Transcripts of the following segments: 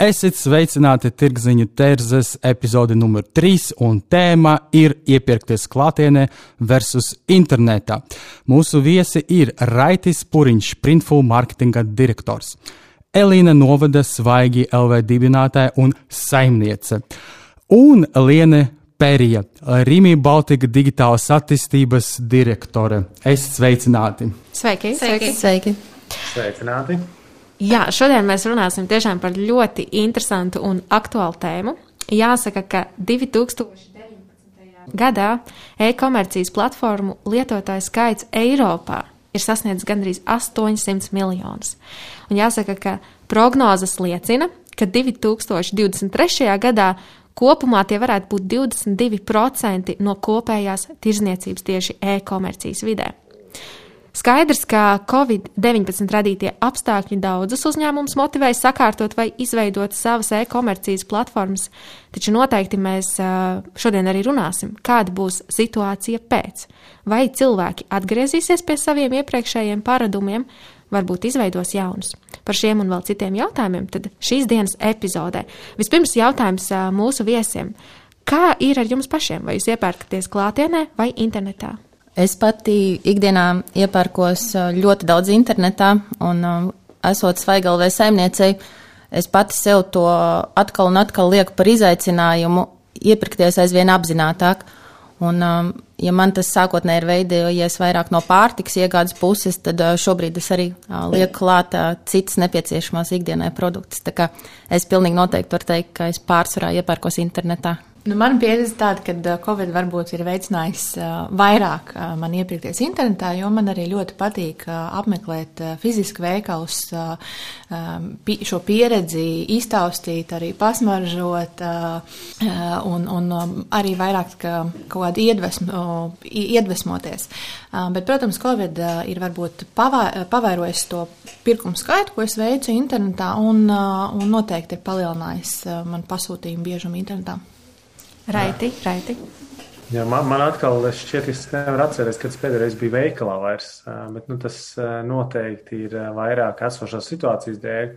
Esiet sveicināti tirgziņu tērzes epizode numur 3, un tēma ir iepirkties klātienē versus internetā. Mūsu viesi ir Raitis Puriņš, Printful marketinga direktors, Elīna Novada Svaigi LV dibinātāja un saimniece, un Liene Pērija, Rīmī Baltika digitālas attīstības direktore. Esiet sveicināti! Sveiki! Sveiki! Sveiki. Sveicināti! Jā, šodien mēs runāsim tiešām par ļoti interesantu un aktuālu tēmu. Jāsaka, ka 2019. gadā e-komercijas platformu lietotāju skaits Eiropā ir sasniedzis gandrīz 800 miljonus. Un jāsaka, ka prognozes liecina, ka 2023. gadā kopumā tie varētu būt 22% no kopējās tirzniecības tieši e-komercijas vidē. Skaidrs, ka Covid-19 radītie apstākļi daudzus uzņēmumus motivēja sakārtot vai izveidot savas e-komercijas platformas, taču noteikti mēs šodien arī runāsim, kāda būs situācija pēc. Vai cilvēki atgriezīsies pie saviem iepriekšējiem paradumiem, varbūt izveidos jaunus. Par šiem un vēl citiem jautājumiem tad šīs dienas epizodē. Vispirms jautājums mūsu viesiem. Kā ir ar jums pašiem? Vai jūs iepērkaties klātienē vai internetā? Es pati ikdienā iepērkos ļoti daudz internetā, un esot svaigalvē saimniecei, es pati sev to atkal un atkal lieku par izaicinājumu iepirkties aizvien apzinātāk. Un, ja man tas sākotnēji ir veidojies vairāk no pārtiks iegādes puses, tad šobrīd es arī lieku klāt citas nepieciešamās ikdienai produktus. Tā kā es pilnīgi noteikti varu teikt, ka es pārsvarā iepērkos internetā. Nu, man pieredze tāda, ka Covid varbūt ir veicinājis vairāk man iepirkties internetā, jo man arī ļoti patīk apmeklēt fizisku veikalus, šo pieredzi iztaustīt, arī pasmaržot un, un arī vairāk kaut kādu iedvesmu, iedvesmoties. Bet, protams, Covid ir varbūt pavairojis to pirkumu skaitu, ko es veicu internetā, un, un noteikti ir palielinājis man pasūtījumu biežumu internetā. Raiti, raiti. Jā, man, man atkal šķiet, es nevaru atcerēties, kad pēdējais biju veikalā vairs, bet nu, tas noteikti ir vairāk esošās situācijas dēļ.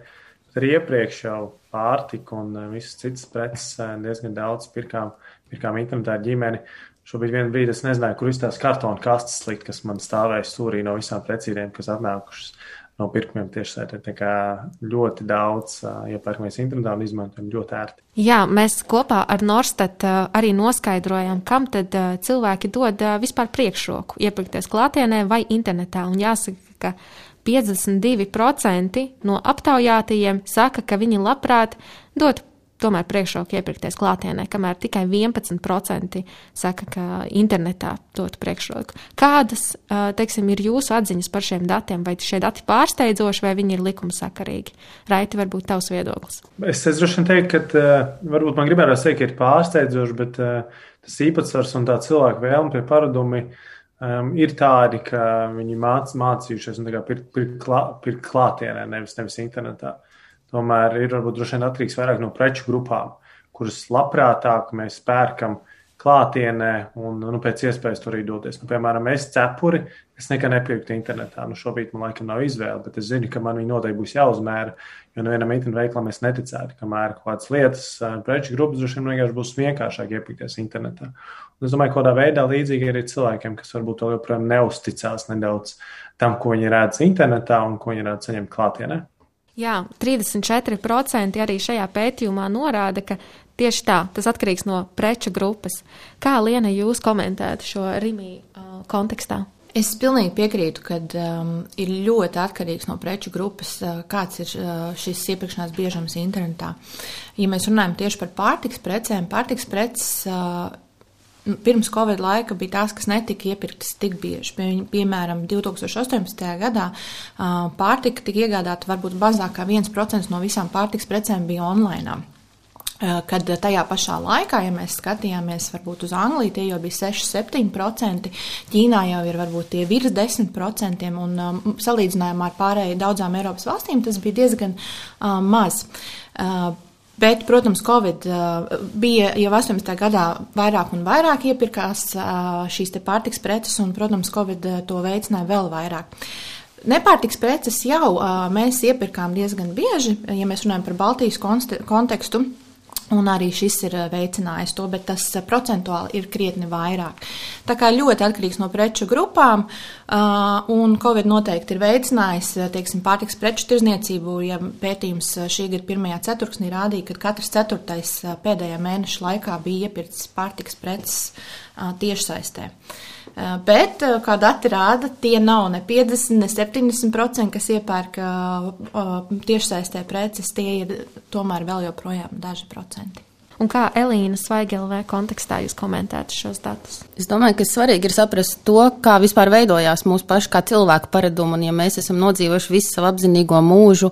Arī iepriekš jau pārtika un visas citas preces diezgan daudz pirkām, pirkām internetā ar ģimeni. Šobrīd vienā brīdī es nezināju, kur iztās kartona kastes likt, kas man stāvēja stūrī no visām precīdiem, kas atnākušas no pirkumiem tiešsaitē. Tā kā ļoti daudz iepērkamies ja internetā un izmantojam ļoti ērti. Jā, mēs kopā ar Norstat arī noskaidrojam, kam tad cilvēki dod vispār priekšroku iepirkties klātienē vai internetā. Un jāsaka, ka 52% no aptaujātajiem saka, ka viņi labprāt dod tomēr priekšroku iepirkties klātienē, kamēr tikai 11% saka, ka internetā dot priekšroku. Kādas, teiksim, ir jūsu atziņas par šiem datiem? Vai šie dati pārsteidzoši, vai viņi ir likumsakarīgi? Raiti, varbūt tavs viedoklis. Es, es droši vien teiktu, ka varbūt man gribētu teikt, ka ir pārsteidzoši, bet tas īpatsvars un tā cilvēka vēlme pie paradumi. Um, ir tādi, ka viņi māc, mācījušies un pirkt pirk klā, pirk klātienē, nevis, nevis internetā. Uh, tomēr ir varbūt droši vien atkarīgs vairāk no preču grupām, kuras labprātāk mēs pērkam klātienē un nu, pēc iespējas tur arī doties. Nu, piemēram, es cepuri, es nekad nepirktu internetā. Nu, šobrīd man laikam nav izvēle, bet es zinu, ka man viņi noteikti būs jāuzmēra, jo nevienam internetu veikalam es neticētu, kamēr kaut kādas lietas, preču grupas droši vien vienkārši būs vienkāršāk iepirkties internetā. Un es domāju, ka kādā veidā līdzīgi arī cilvēkiem, kas varbūt vēl joprojām neusticās nedaudz tam, ko viņi redz internetā un ko viņi redz saņemt klātienē. Jā, 34% arī šajā pētījumā norāda, ka tieši tā, tas atkarīgs no preču grupas. Kā Liena jūs komentētu šo Rimī uh, kontekstā? Es pilnīgi piekrītu, ka um, ir ļoti atkarīgs no preču grupas, uh, kāds ir uh, šis iepirkšanās biežums internetā. Ja mēs runājam tieši par pārtiks precēm, pārtiks preces uh, pirms Covid laika bija tās, kas netika iepirktas tik bieži. Pie, piemēram, 2018. gadā pārtika tika iegādāta varbūt mazāk kā 1% no visām pārtikas precēm bija online. Kad tajā pašā laikā, ja mēs skatījāmies varbūt uz Angliju, tie jau bija 6-7%, Ķīnā jau ir varbūt tie virs 10%, un um, salīdzinājumā ar pārējiem daudzām Eiropas valstīm tas bija diezgan uh, maz. Uh, Bet, protams, Covid uh, bija jau 18. gadā vairāk un vairāk iepirkās uh, šīs pārtiks preces, un, protams, Covid uh, to veicināja vēl vairāk. Nepārtiks preces jau mēs iepirkām diezgan bieži, ja mēs runājam par Baltijas kontekstu. Un arī šis ir veicinājis to, bet tas procentuāli ir krietni vairāk. Tā kā ļoti atkarīgs no preču grupām, un Covid noteikti ir veicinājis, teiksim, pārtiks preču tirzniecību. Ja pētījums šī gada pirmajā ceturksnī rādīja, ka katrs ceturtais pēdējā mēneša laikā bija iepirkts pārtiks preces tiešsaistē. Uh, bet, kā dati rāda, tie nav ne 50, ne 70%, kas iepērk tiešsaistē preces, tie ir tomēr vēl joprojām daži procenti. Un kā Elīna Svaigelvē kontekstā jūs komentētu šos datus? Es domāju, ka svarīgi ir saprast to, kā vispār veidojās mūsu pašu kā cilvēku paradumi, un ja mēs esam nodzīvojuši visu savu apzinīgo mūžu,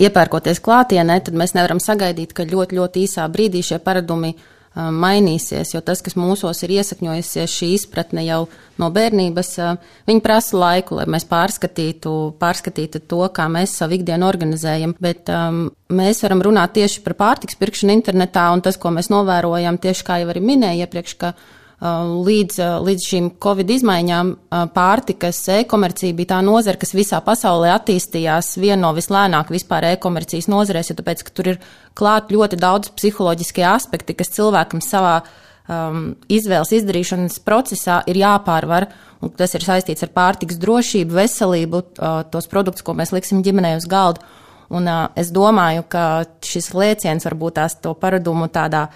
iepērkoties klātienē, tad mēs nevaram sagaidīt, ka ļoti, ļoti īsā brīdī šie paradumi mainīsies, jo tas, kas mūsos ir iesakņojusies, šī izpratne jau no bērnības, viņi prasa laiku, lai mēs pārskatītu, pārskatītu to, kā mēs savu ikdienu organizējam. Bet um, mēs varam runāt tieši par pārtiks pirkšanu internetā, un tas, ko mēs novērojam, tieši kā jau arī minēju iepriekš, ka līdz, uh, līdz šīm Covid izmaiņām uh, pārtikas e-komercija bija tā nozara, kas visā pasaulē attīstījās viena no vislēnāk vispār e-komercijas nozarēs, jo tāpēc, ka tur ir klāt ļoti daudz psiholoģiskie aspekti, kas cilvēkam savā um, izvēles izdarīšanas procesā ir jāpārvar, tas ir saistīts ar pārtikas drošību, veselību, uh, tos produktus, ko mēs liksim ģimenei uz galdu. Un uh, es domāju, ka šis lēciens varbūt tās to paradumu tādā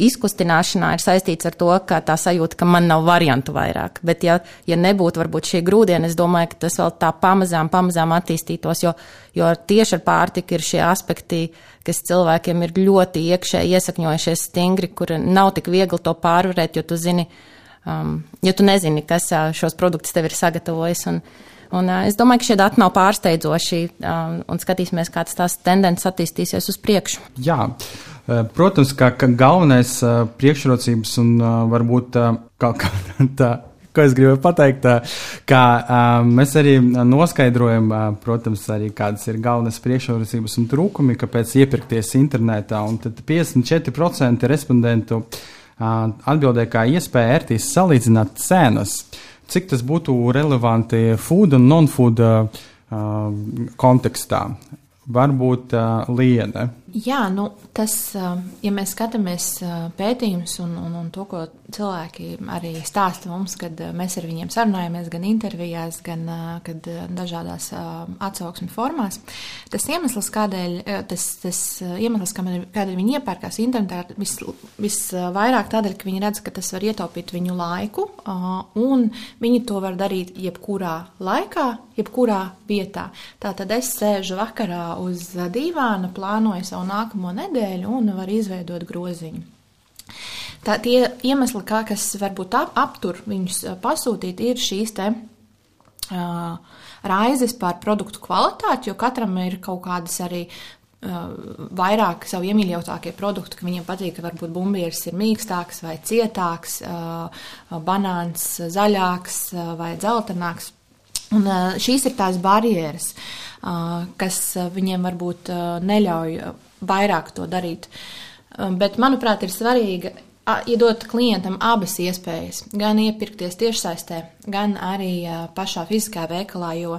izkustināšanā ir saistīts ar to, ka tā sajūta, ka man nav variantu vairāk. Bet, ja, ja nebūtu varbūt šie grūdieni, es domāju, ka tas vēl tā pamazām, pamazām attīstītos, jo, jo tieši ar pārtiku ir šie aspekti, kas cilvēkiem ir ļoti iekšēji iesakņojušies stingri, kur nav tik viegli to pārvarēt, jo tu zini, um, jo tu nezini, kas uh, šos produktus tev ir sagatavojis. Un, Un, uh, es domāju, ka šie dati nav pārsteidzoši, uh, un skatīsimies, kā tas tās tendences attīstīsies uz priekšu. Jā, protams, ka, ka galvenais uh, priekšrocības un uh, varbūt uh, kaut kā tā. Ko es gribu pateikt, ka mēs arī noskaidrojam, protams, arī kādas ir galvenās priekšrocības un trūkumi, kāpēc iepirkties internetā. Un tad 54% respondentu atbildēja, kā iespēja ērtīs salīdzināt cenas. Cik tas būtu relevanti food un non-food uh, kontekstā. Varbūt uh, liene. Jā, nu, tas, ja mēs skatāmies pētījumus un, un, un to, ko cilvēki arī stāsta mums, kad mēs ar viņiem sarunājamies gan intervijās, gan dažādās atsauksmi formās, tas iemesls, kādēļ, tas, tas iemesls, kādēļ viņi iepērkās internetā, vis, visvairāk tādēļ, ka viņi redz, ka tas var ietaupīt viņu laiku, un viņi to var darīt jebkurā laikā, jebkurā vietā. Tātad es sēžu vakarā uz dīvāna, plānoju savu savu nākamo nedēļu un var izveidot groziņu. Tā tie iemesli, kā, kas varbūt ap, aptur viņus pasūtīt, ir šīs te uh, raizes par produktu kvalitāti, jo katram ir kaut kādas arī uh, vairāk savu iemīļotākie produkti, ka viņiem patīk, ka varbūt bumbieris ir mīkstāks vai cietāks, uh, banāns zaļāks uh, vai dzeltenāks. Un šīs ir tās barjeras, kas viņiem varbūt neļauj vairāk to darīt. Um, bet, manuprāt, ir svarīgi iedot klientam abas iespējas, gan iepirkties tiešsaistē, gan arī pašā fiziskā veikalā, jo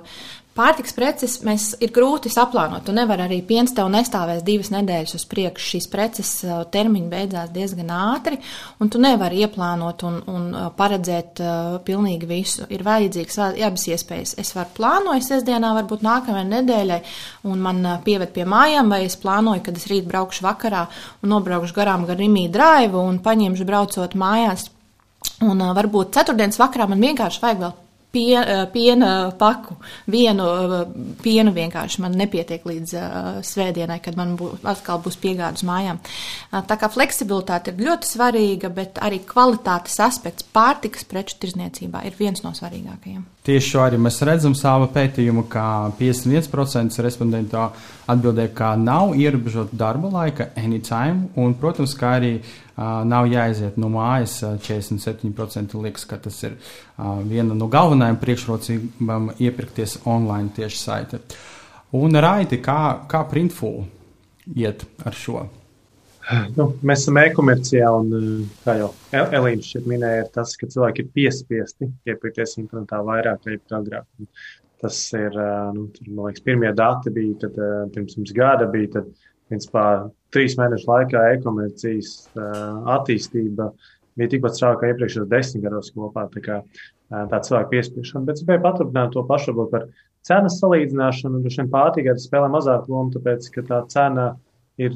Pārtiks preces mēs ir grūti saplānot. Tu nevari arī piens tev nestāvēs divas nedēļas uz priekšu. Šīs preces uh, termiņi beidzās diezgan ātri, un tu nevari ieplānot un, un uh, paredzēt uh, pilnīgi visu. Ir vajadzīgs abas iespējas. Es varu plānot sestdienā, varbūt nākamajai nedēļai, un man pieved pie mājām, vai es plānoju, kad es rīt braukšu vakarā un nobraukšu garām gar Rimī drāvu un paņemšu braucot mājās. Un varbūt ceturtdienas vakarā man vienkārši vajag vēl pie, eh, piena paku. Vienu eh, pienu vienkārši man nepietiek līdz uh, svētdienai, kad man bū, atkal būs piegādes mājām. Uh, tā kā fleksibilitāte ir ļoti svarīga, bet arī kvalitātes aspekts pārtikas preču tirzniecībā ir viens no svarīgākajiem. Tieši šo arī mēs redzam savā pētījumā, ka 51% respondentu atbildēja, ka nav ierobežota darba laika, anytime, un, protams, kā arī uh, nav jāiziet no mājas. 47% liekas, ka tas ir uh, viena no galvenajām priekšrocībām iepirkties online tieši saite. Un raiti, kā, kā Printful iet ar šo? Nu, mēs esam e-komercijā, un eh, kā jau Elīna šeit minēja, ir tas, ka cilvēki ir piespiesti iepirkties internetā vairāk nekā agrāk. Tas ir, eh, nu, tur, man liekas, pirmie dati bija, tad eh, pirms mums gada bija, tad, principā, trīs mēnešu laikā e-komercijas attīstība bija tikpat strauja kā iepriekšējos desmit gados kopā. Tā kā tā cilvēka piespiešana, bet es gribēju paturpināt to pašu par cenas salīdzināšanu. Droši vien pārtīgā spēlē mazāku lomu, tāpēc, ka tā cena ir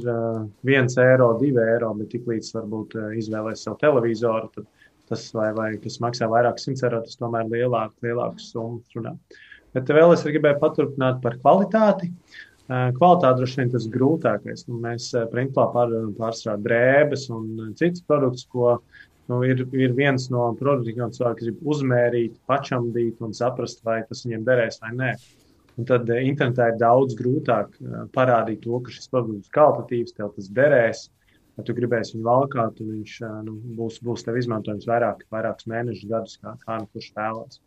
viens eiro, divi eiro, bet tiklīdz varbūt uh, izvēlēs savu televizoru, tad tas, vai, vai kas maksā vairāk simts eiro, tas tomēr lielāk, lielāks summas runā. Bet vēl es gribēju paturpināt par kvalitāti. Kvalitāte droši vien tas grūtākais. Nu, mēs printplā pārstrādājam drēbes un citus produktus, ko nu, ir, ir viens no produktiem, ko cilvēki grib uzmērīt, pačamdīt un saprast, vai tas viņiem derēs vai nē. Uh, Un tad eh, internetā ir daudz grūtāk eh, parādīt to, ka šis produkts ir kvalitatīvs, tev tas derēs. Ja tu gribēsi viņu valkāt, tad viņš eh, nu, būs, būs tev izmantojams vairāk, vairākus mēnešus, gadus, kā, kā nu kurš vēlās.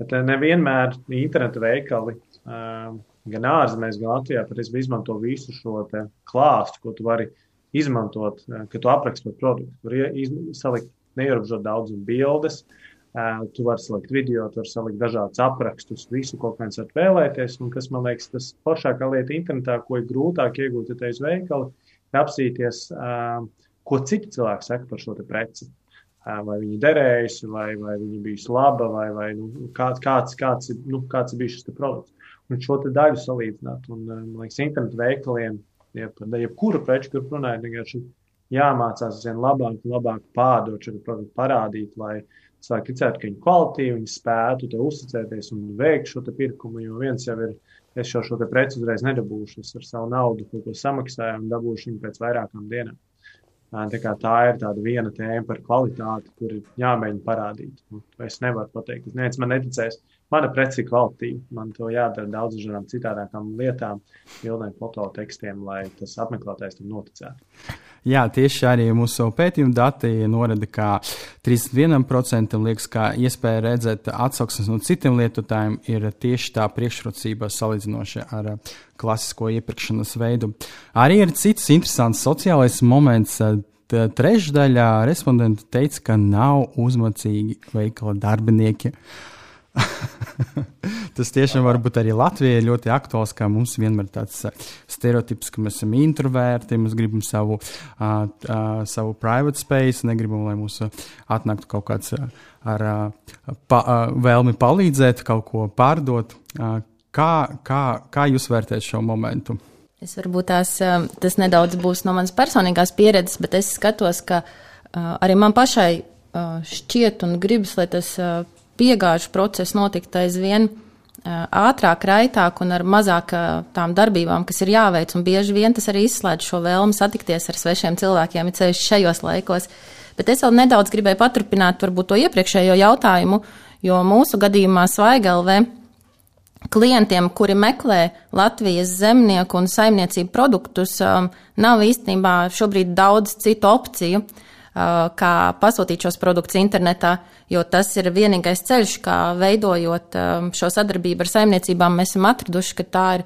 Bet nevienmēr interneta veikali, gan ārzemēs, gan Latvijā, patiesībā izmanto visu šo klāstu, ko tu vari izmantot, kad tu apraksti par produktu. Tur salikt neierobežot daudz bildes, uh, Tu vari salikt video, tu vari salikt dažādus aprakstus, visu, ko viens var vēlēties. Un kas man liekas, tas foršākā lieta internetā, ko ir grūtāk iegūt, ja te uz veikalu, ir apsīties, ko citi cilvēki saka par šo preci. Vai viņi derējusi, vai, vai viņa bijusi laba, vai, vai nu, kāds, kāds, kāds, nu, kāds ir bijis šis produkts. Un šo daļu salīdzināt. Un, man liekas, internetu veikaliem, jebkuru preču, kur runājot, vienkārši jāmācās vien labāk, labāk pārdot šo produktu, parādīt, lai cilvēki ticētu, ka viņi kvalitīvi, viņi spētu uzticēties un veikt šo pirkumu. Jo viens jau ir, es jau šo preci uzreiz nedabūšu, es ar savu naudu kaut ko samaksāju un dabūšu viņu pēc vairākām dienām. Tā, tā ir tāda viena tēma par kvalitāti, kur ir jāmēģina parādīt. Nu, es nevaru pateikt, ka neviens man neticēs. Mana preci ir kvalitīva. Man to jādara daudz dažādām citādākām lietām, bildēm, fototekstiem, lai tas apmeklētājs tam noticētu. Jā, tieši arī mūsu pētījuma dati norāda, ka 31% liekas, ka iespēja redzēt atsauksmes no citiem lietotājiem ir tieši tā priekšrocība salīdzinoši ar klasisko iepirkšanas veidu. Arī ir cits interesants sociālais moments. Trešdaļā respondentu teica, ka nav uzmacīgi veikala darbinieki. Tas tiešām var būt arī Latvijai ļoti aktuāls, kā mums vienmēr ir tāds stereotips, ka mēs esam introverti, mēs gribam savu, uh, uh, savu private space, negribam, lai mums atnāktu kaut kāds uh, ar uh, pa, uh, vēlmi palīdzēt, kaut ko pārdot. Uh, kā, kā, kā jūs vērtējat šo momentu? Es varbūt tās, tas nedaudz būs no manas personīgās pieredzes, bet es skatos, ka uh, arī man pašai uh, šķiet un gribas, lai tas uh, piegāžu process notikt aizvien ātrāk, raitāk un ar mazāk tām darbībām, kas ir jāveic. Un bieži vien tas arī izslēdz šo vēlmi satikties ar svešiem cilvēkiem, ir ceļš šajos laikos. Bet es vēl nedaudz gribēju paturpināt varbūt to iepriekšējo jautājumu, jo mūsu gadījumā Svaigalvē klientiem, kuri meklē Latvijas zemnieku un saimniecību produktus, nav īstenībā šobrīd daudz citu opciju. Uh, kā pasūtīt šos produktus internetā, jo tas ir vienīgais ceļš, kā veidojot šo sadarbību ar saimniecībām. Mēs esam atraduši, ka tā ir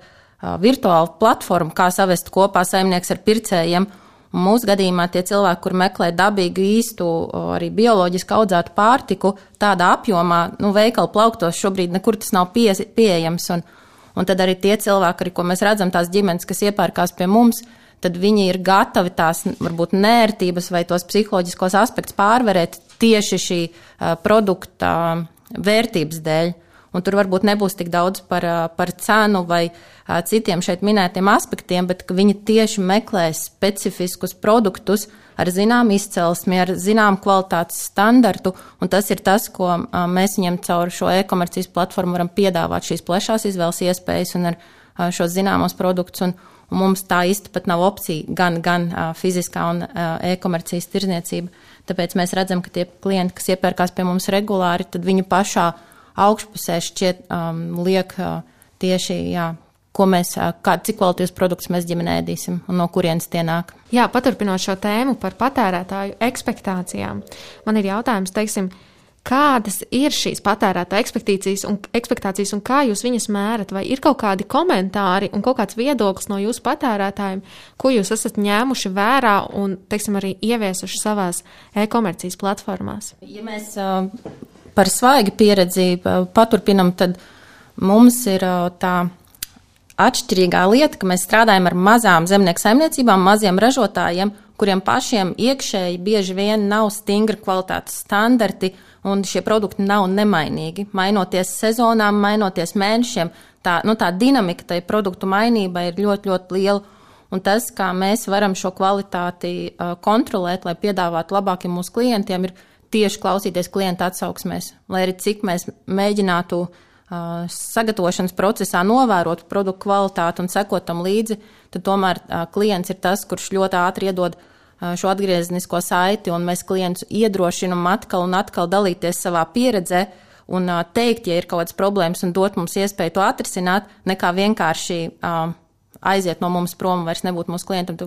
virtuāla platforma, kā savest kopā saimnieks ar pircējiem. Mūsu gadījumā tie cilvēki, kur meklē dabīgu, īstu, arī bioloģiski audzētu pārtiku, tādā apjomā, nu, veikalu plauktos šobrīd nekur tas nav pie, pieejams. Un, un tad arī tie cilvēki, arī, ko mēs redzam, tās ģimenes, kas iepērkās pie mums, uh, tad viņi ir gatavi tās varbūt nērtības vai tos psiholoģiskos aspektus pārvarēt tieši šī produkta vērtības dēļ. Un tur varbūt nebūs tik daudz par, par cenu vai citiem šeit minētiem aspektiem, bet viņi tieši meklē specifiskus produktus ar zināmu izcelsmi, ar zināmu kvalitātes standartu. Un tas ir tas, ko mēs viņiem caur šo e-komercijas platformu varam piedāvāt, šīs plašās izvēles iespējas un ar šos zināmos produktus. Un, Un mums tā īsti pat nav opcija gan, gan uh, fiziskā un uh, e-komercijas tirzniecība. Tāpēc mēs redzam, ka tie klienti, kas iepērkās pie mums regulāri, tad viņu pašā augšpusē šķiet um, liek uh, tieši, jā, ko mēs, kā, cik kvalitīvus produktus mēs ģimenē ēdīsim un no kurienes tie nāk. Jā, paturpinot šo tēmu par patērētāju ekspektācijām, man ir jautājums, teiksim, kādas ir šīs patērētāja ekspektācijas un, ekspektācijas un kā jūs viņas mērat? Vai ir kaut kādi komentāri un kaut kāds viedoklis no jūsu patērētājiem, ko jūs esat ņēmuši vērā un, teiksim, arī ieviesuši savās e-komercijas platformās? Ja mēs uh, par svaigi pieredzi uh, paturpinam, tad mums ir uh, tā atšķirīgā lieta, ka mēs strādājam ar mazām zemnieku saimniecībām, maziem ražotājiem, kuriem pašiem iekšēji bieži vien nav stingri kvalitātes standarti, un šie produkti nav nemainīgi. Mainoties sezonām, mainoties mēnešiem, tā, nu, tā dinamika tai produktu mainībai ir ļoti, ļoti liela. Un tas, kā mēs varam šo kvalitāti uh, kontrolēt, lai piedāvātu labākiem mūsu klientiem, ir tieši klausīties klienta atsauksmēs. Lai arī cik mēs mēģinātu uh, sagatavošanas procesā novērot produktu kvalitāti un sekot tam līdzi, tad tomēr klients ir tas, kurš ļoti ātri iedod šo atgrieznisko saiti, un mēs klientus iedrošinam atkal un atkal dalīties savā pieredzē un teikt, ja ir kaut kādas problēmas, un dot mums iespēju to atrisināt, nekā vienkārši aiziet no mums prom, vairs nebūt mūsu klientam.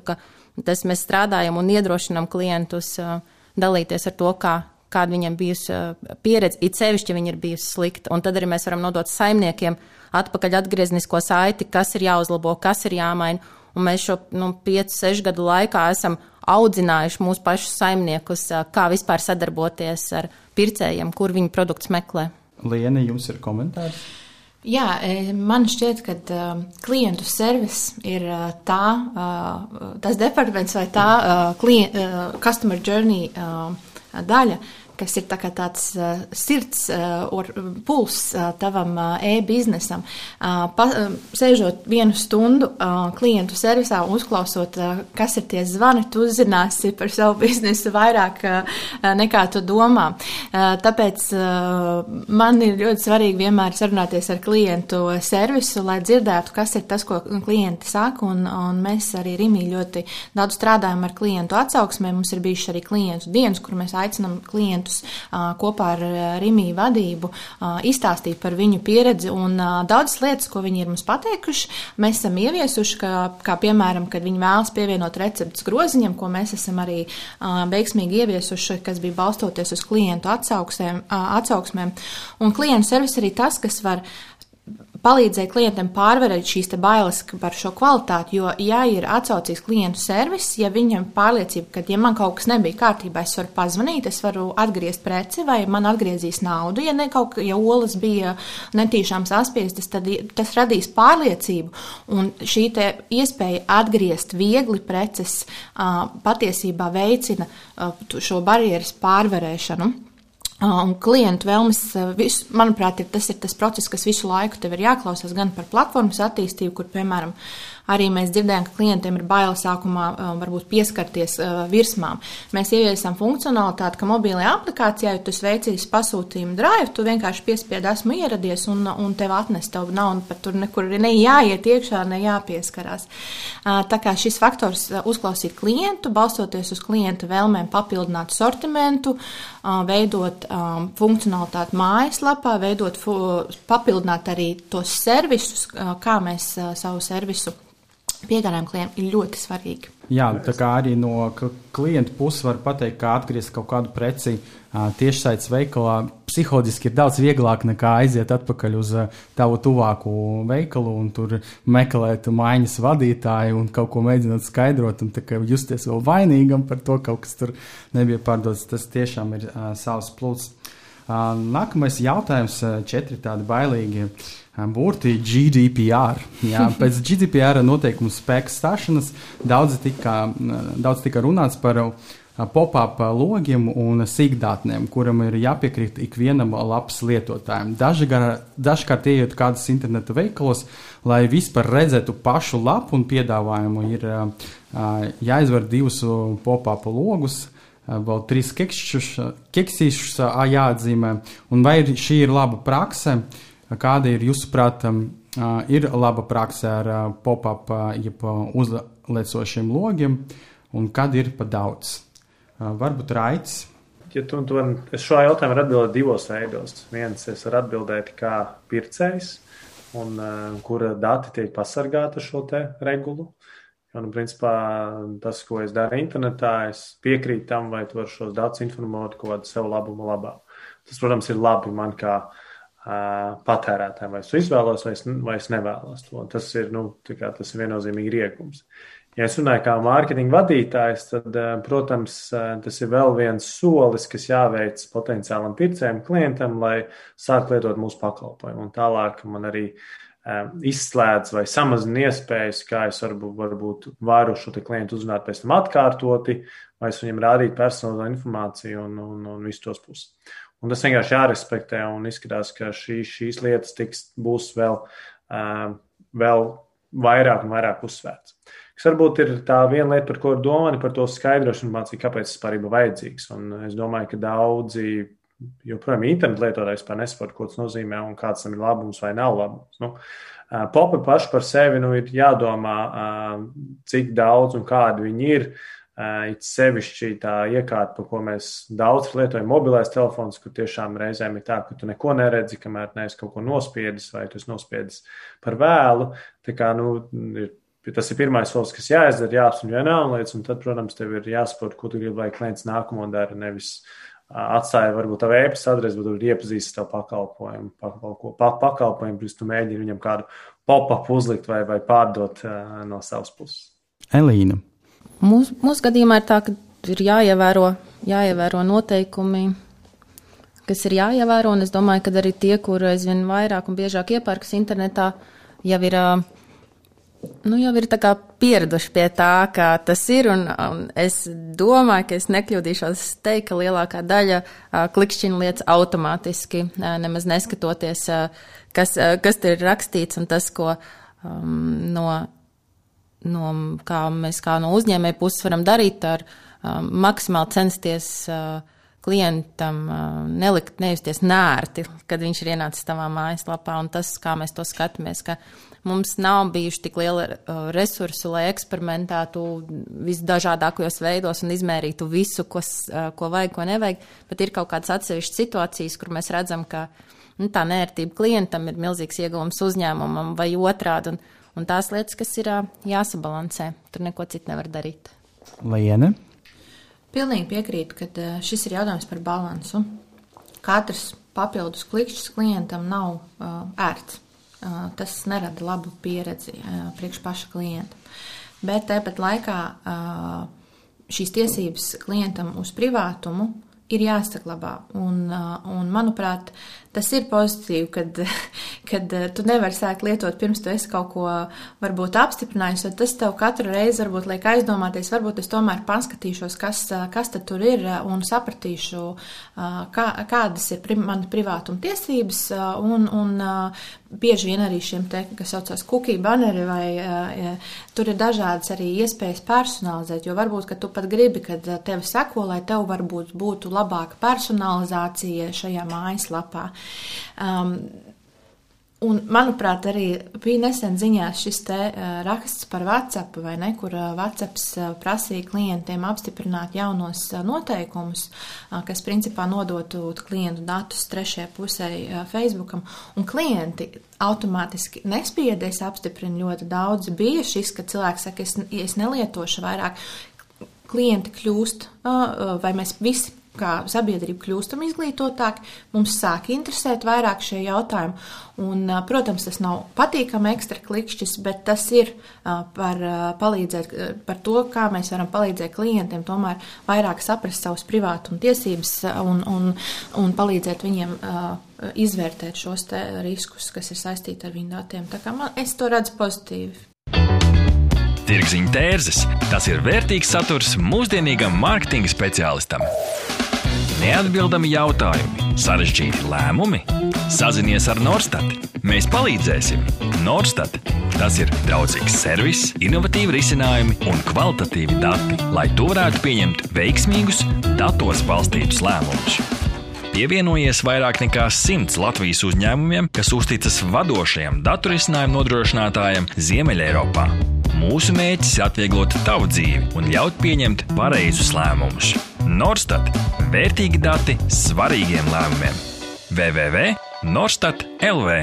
Tas mēs strādājam un iedrošinam klientus dalīties ar to, kā kāda viņam bijusi pieredze, it sevišķi, ja viņa ir bijusi slikta. Un tad arī mēs varam nodot saimniekiem atpakaļ atgrieznisko saiti, kas ir jāuzlabo, kas ir jāmaina. Un mēs šo nu, 5-6 gadu laikā esam audzinājuši mūsu pašus saimniekus, kā vispār sadarboties ar pircējiem, kur viņi produktus meklē. Liena, jums ir komentārs? Jā, e, man šķiet, ka uh, klientu servis ir uh, tā, uh, tas departaments vai tā klient, customer journey daļa, kas ir tā tāds uh, sirds uh, or, puls uh, tavam uh, e-biznesam. Uh, pa, uh, sēžot vienu stundu uh, klientu servisā, uzklausot, uh, kas ir tie zvani, tu uzzināsi par savu biznesu vairāk uh, nekā tu domā. Uh, tāpēc uh, man ir ļoti svarīgi vienmēr sarunāties ar klientu servisu, lai dzirdētu, kas ir tas, ko klienti saka, un, un mēs arī Rimī ļoti daudz strādājam ar klientu atsauksmēm. Mums ir bijuši arī klientu dienas, kur mēs aicinam klientu klientus kopā ar Rimī vadību izstāstīt par viņu pieredzi un daudzas lietas, ko viņi ir mums pateikuši, mēs esam ieviesuši, kā, kā piemēram, kad viņi vēlas pievienot receptes groziņam, ko mēs esam arī veiksmīgi ieviesuši, kas bija balstoties uz klientu atsauksmēm. Un klientu servis arī tas, kas var palīdzēja klientam pārvarēt šīs bailes par šo kvalitāti. Jo, ja ir atsaucīgs klientu servis, ja viņam pārliecība, ka, ja man kaut kas nebija kārtībā, es varu pazvanīt, es varu atgriezt preci vai man atgriezīs naudu, ja, kaut, ja olas bija netīšām saspiestas, tad tas radīs pārliecību. Un šī iespēja atgriezt viegli preces patiesībā veicina šo barjeras pārvarēšanu. Un klientu vēlmes, visu, manuprāt, ir tas ir tas process, kas visu laiku tev ir jāklausās gan par platformas attīstību, kur, piemēram, Arī mēs dzirdējām, ka klientiem ir bail sākumā varbūt pieskarties virsmām. Mēs ieviesam funkcionalitāti, ka mobilajā aplikācijā, ja tu veicīsi pasūtījumu drive, tu vienkārši piespiedi esmu ieradies un, un tev atnes tev nav pat tur nekur ne jāiet iekšā, ne jāpieskarās. Tā kā šis faktors uzklausīt klientu, balstoties uz klientu vēlmēm papildināt sortimentu, veidot funkcionalitāti mājaslapā, veidot, papildināt arī tos servisus, kā mēs savu servisu piegādājam klientiem ir ļoti svarīgi. Jā, tā kā arī no klienta puses var pateikt, kā atgriezt kaut kādu preci tiešsaistes veikalā. Psiholoģiski ir daudz vieglāk nekā aiziet atpakaļ uz tavu tuvāko veikalu un tur meklēt maiņas vadītāju un kaut ko mēģināt skaidrot un justies vēl vainīgam par to, ka kaut kas tur nebija pārdots. Tas tiešām ir uh, savs pluss. Uh, nākamais jautājums, četri tādi bailīgi. Burti GDPR. Jā, pēc GDPR noteikumu spēka stāšanas daudz tika, daudz tika runāts par pop-up logiem un sīkdatnēm, kuram ir jāpiekrīt ikvienam lapas lietotājam. Dažkārt, ejot kādas interneta veikalos, lai vispār redzētu pašu lapu un piedāvājumu, ir jāizver divus pop-up logus vēl trīs keksīšus jāatzīmē, un vai šī ir laba prakse, Kāda ir jūsuprāt, ir laba praksa ar pop-up, jeb uzliecošiem logiem, un kad ir pa daudz? Varbūt raids, ja tu, tu man, es šo jautājumu varu atbildēt divos veidos. Viens, es varu atbildēt kā pircējs, un kura dati tiek pasargāti ar šo regulu. Un, principā, tas, ko es daru internetā, es piekrītu tam, vai tu vari šos datus informēt kaut kādu sev labumu labā. Tas, protams, ir labi man kā uh, patērētājiem, vai es izvēlos, vai es, vai es nevēlos to. Tas ir, nu, kā, tas ir viennozīmīgi riegums. Ja es runāju kā mārketinga vadītājs, tad, uh, protams, uh, tas ir vēl viens solis, kas jāveic potenciālam pircējam, klientam, lai sāktu lietot mūsu pakalpojumu. Un tālāk man arī uh, izslēdz vai samazina iespējas, kā es varbūt, varbūt varu šo klientu uzrunāt pēc tam atkārtoti, vai es viņam rādītu personālo informāciju un, un, un visu tos puses. Un tas vienkārši jārespektē un izskatās, ka šī, šīs lietas tiks, būs vēl, vēl vairāk un vairāk uzsvērts. Kas varbūt ir tā viena lieta, par ko ir domāta, par to skaidrošanu, mācīt, kāpēc tas pārība vajadzīgs. Un es domāju, ka daudzi joprojām internetu lietotājs par nesaprotu, ko tas nozīmē un kāds tam ir labums vai nav labums. Nu, Popi paši par sevi nu, ir jādomā, cik daudz un kādi viņi ir. It sevišķi tā iekārta, par ko mēs daudz lietojam, mobilais telefons, kur tiešām reizēm ir tā, ka tu neko neredzi, kamēr neesi kaut ko nospiedis vai tu esi nospiedis par vēlu. Tā kā, nu, ir Tas ir pirmais solis, kas jāizdara, jāapsver vienā lietas, un tad, protams, tev ir jāsaprot, ko tu gribi, lai klients nākamo dara. Nevis atstāja varbūt tavu e-pasta adresi, bet tur iepazīstas tavu pakalpojumu, pakalpojumu, pa, pakalpojumu, pirms tu mēģini viņam kādu pop-up uzlikt vai, vai pārdot uh, no savas puses. Elīna. Mūsu mūs gadījumā ir tā, ka ir jāievēro, jāievēro noteikumi, kas ir jāievēro, un es domāju, ka arī tie, kur aizvien vairāk un biežāk iepērkas internetā, jau ir uh, nu, jau ir pieraduši pie tā, kā tas ir. Un, un es domāju, ka es nekļūdīšos teikt, ka lielākā daļa uh, klikšķina lietas automātiski, uh, nemaz neskatoties, uh, kas, uh, kas tur ir rakstīts un tas, ko um, no, no, kā mēs kā no uzņēmēja puses varam darīt, ar um, maksimāli censties. Uh, klientam uh, nelikt, nejusties nērti, kad viņš ir ienācis tavā mājaslapā, un tas, kā mēs to skatāmies, ka Mums nav bijuši tik liela uh, resursu, lai eksperimentētu visdažādākajos veidos un izmērītu visu, kas, uh, ko vajag, ko nevajag. Bet ir kaut kādas atsevišķas situācijas, kur mēs redzam, ka nu, tā nērtība klientam ir milzīgs ieguvums uzņēmumam vai otrādi. Un, un tās lietas, kas ir uh, jāsabalansē, tur neko citu nevar darīt. Liene? Pilnīgi piekrītu, ka šis ir jautājums par balansu. Katrs papildus klikšķis klientam nav uh, ērts tas nerada labu pieredzi priekš paša klienta. Bet tāpat laikā šīs tiesības klientam uz privātumu ir jāsaglabā. Un, un, manuprāt, tas ir pozitīvi, kad, kad tu nevari sākt lietot pirms tu esi kaut ko varbūt apstiprinājis, un tas tev katru reizi varbūt liek aizdomāties, varbūt es tomēr paskatīšos, kas, kas tad tur ir un sapratīšu, kā, kādas ir pri, man privātuma tiesības, un, un bieži vien arī šiem te, kas saucās cookie banneri, vai ja, tur ir dažādas arī iespējas personalizēt, jo varbūt, ka tu pat gribi, kad tevi seko, lai tev varbūt būtu labāka personalizācija šajā mājaslapā. Um, Un, manuprāt, arī bija nesen ziņās šis te raksts par WhatsApp, vai ne, kur WhatsApp prasīja klientiem apstiprināt jaunos noteikumus, kas principā nodotu klientu datus trešajai pusē Facebookam. Un klienti automātiski nespiedēs apstiprina ļoti daudz. Bija šis, ka cilvēks saka, es, es nelietošu vairāk. Klienti kļūst, vai mēs visi kā sabiedrība kļūstam izglītotāki, mums sāk interesēt vairāk šie jautājumi. Un, protams, tas nav patīkami ekstra klikšķis, bet tas ir par, palīdzēt, par to, kā mēs varam palīdzēt klientiem tomēr vairāk saprast savus privātuma tiesības un, un, un palīdzēt viņiem izvērtēt šos riskus, kas ir saistīti ar viņu datiem. Tā kā man, es to redzu pozitīvi. Tirziņa tērzes - tas ir vērtīgs saturs mūsdienīgam mārketinga speciālistam. Neatbildami jautājumi, sarežģīti lēmumi. Sazinies ar Norstat. Mēs palīdzēsim. Norstat. Tas ir draudzīgs servis, innovatīvi risinājumi un kvalitatīvi dati, lai tu varētu pieņemt veiksmīgus, datos balstītus lēmumus. Pievienojies vairāk nekā simts Latvijas uzņēmumiem, kas uzticas vadošajam datorisinājumu nodrošinātājam Ziemeļeiropā. Mūsu mērķis ir atvieglot tavu dzīvi un ļaut pieņemt pareizus lēmumus. Norstat - vērtīgi dati svarīgiem lēmumiem. www.norstat LV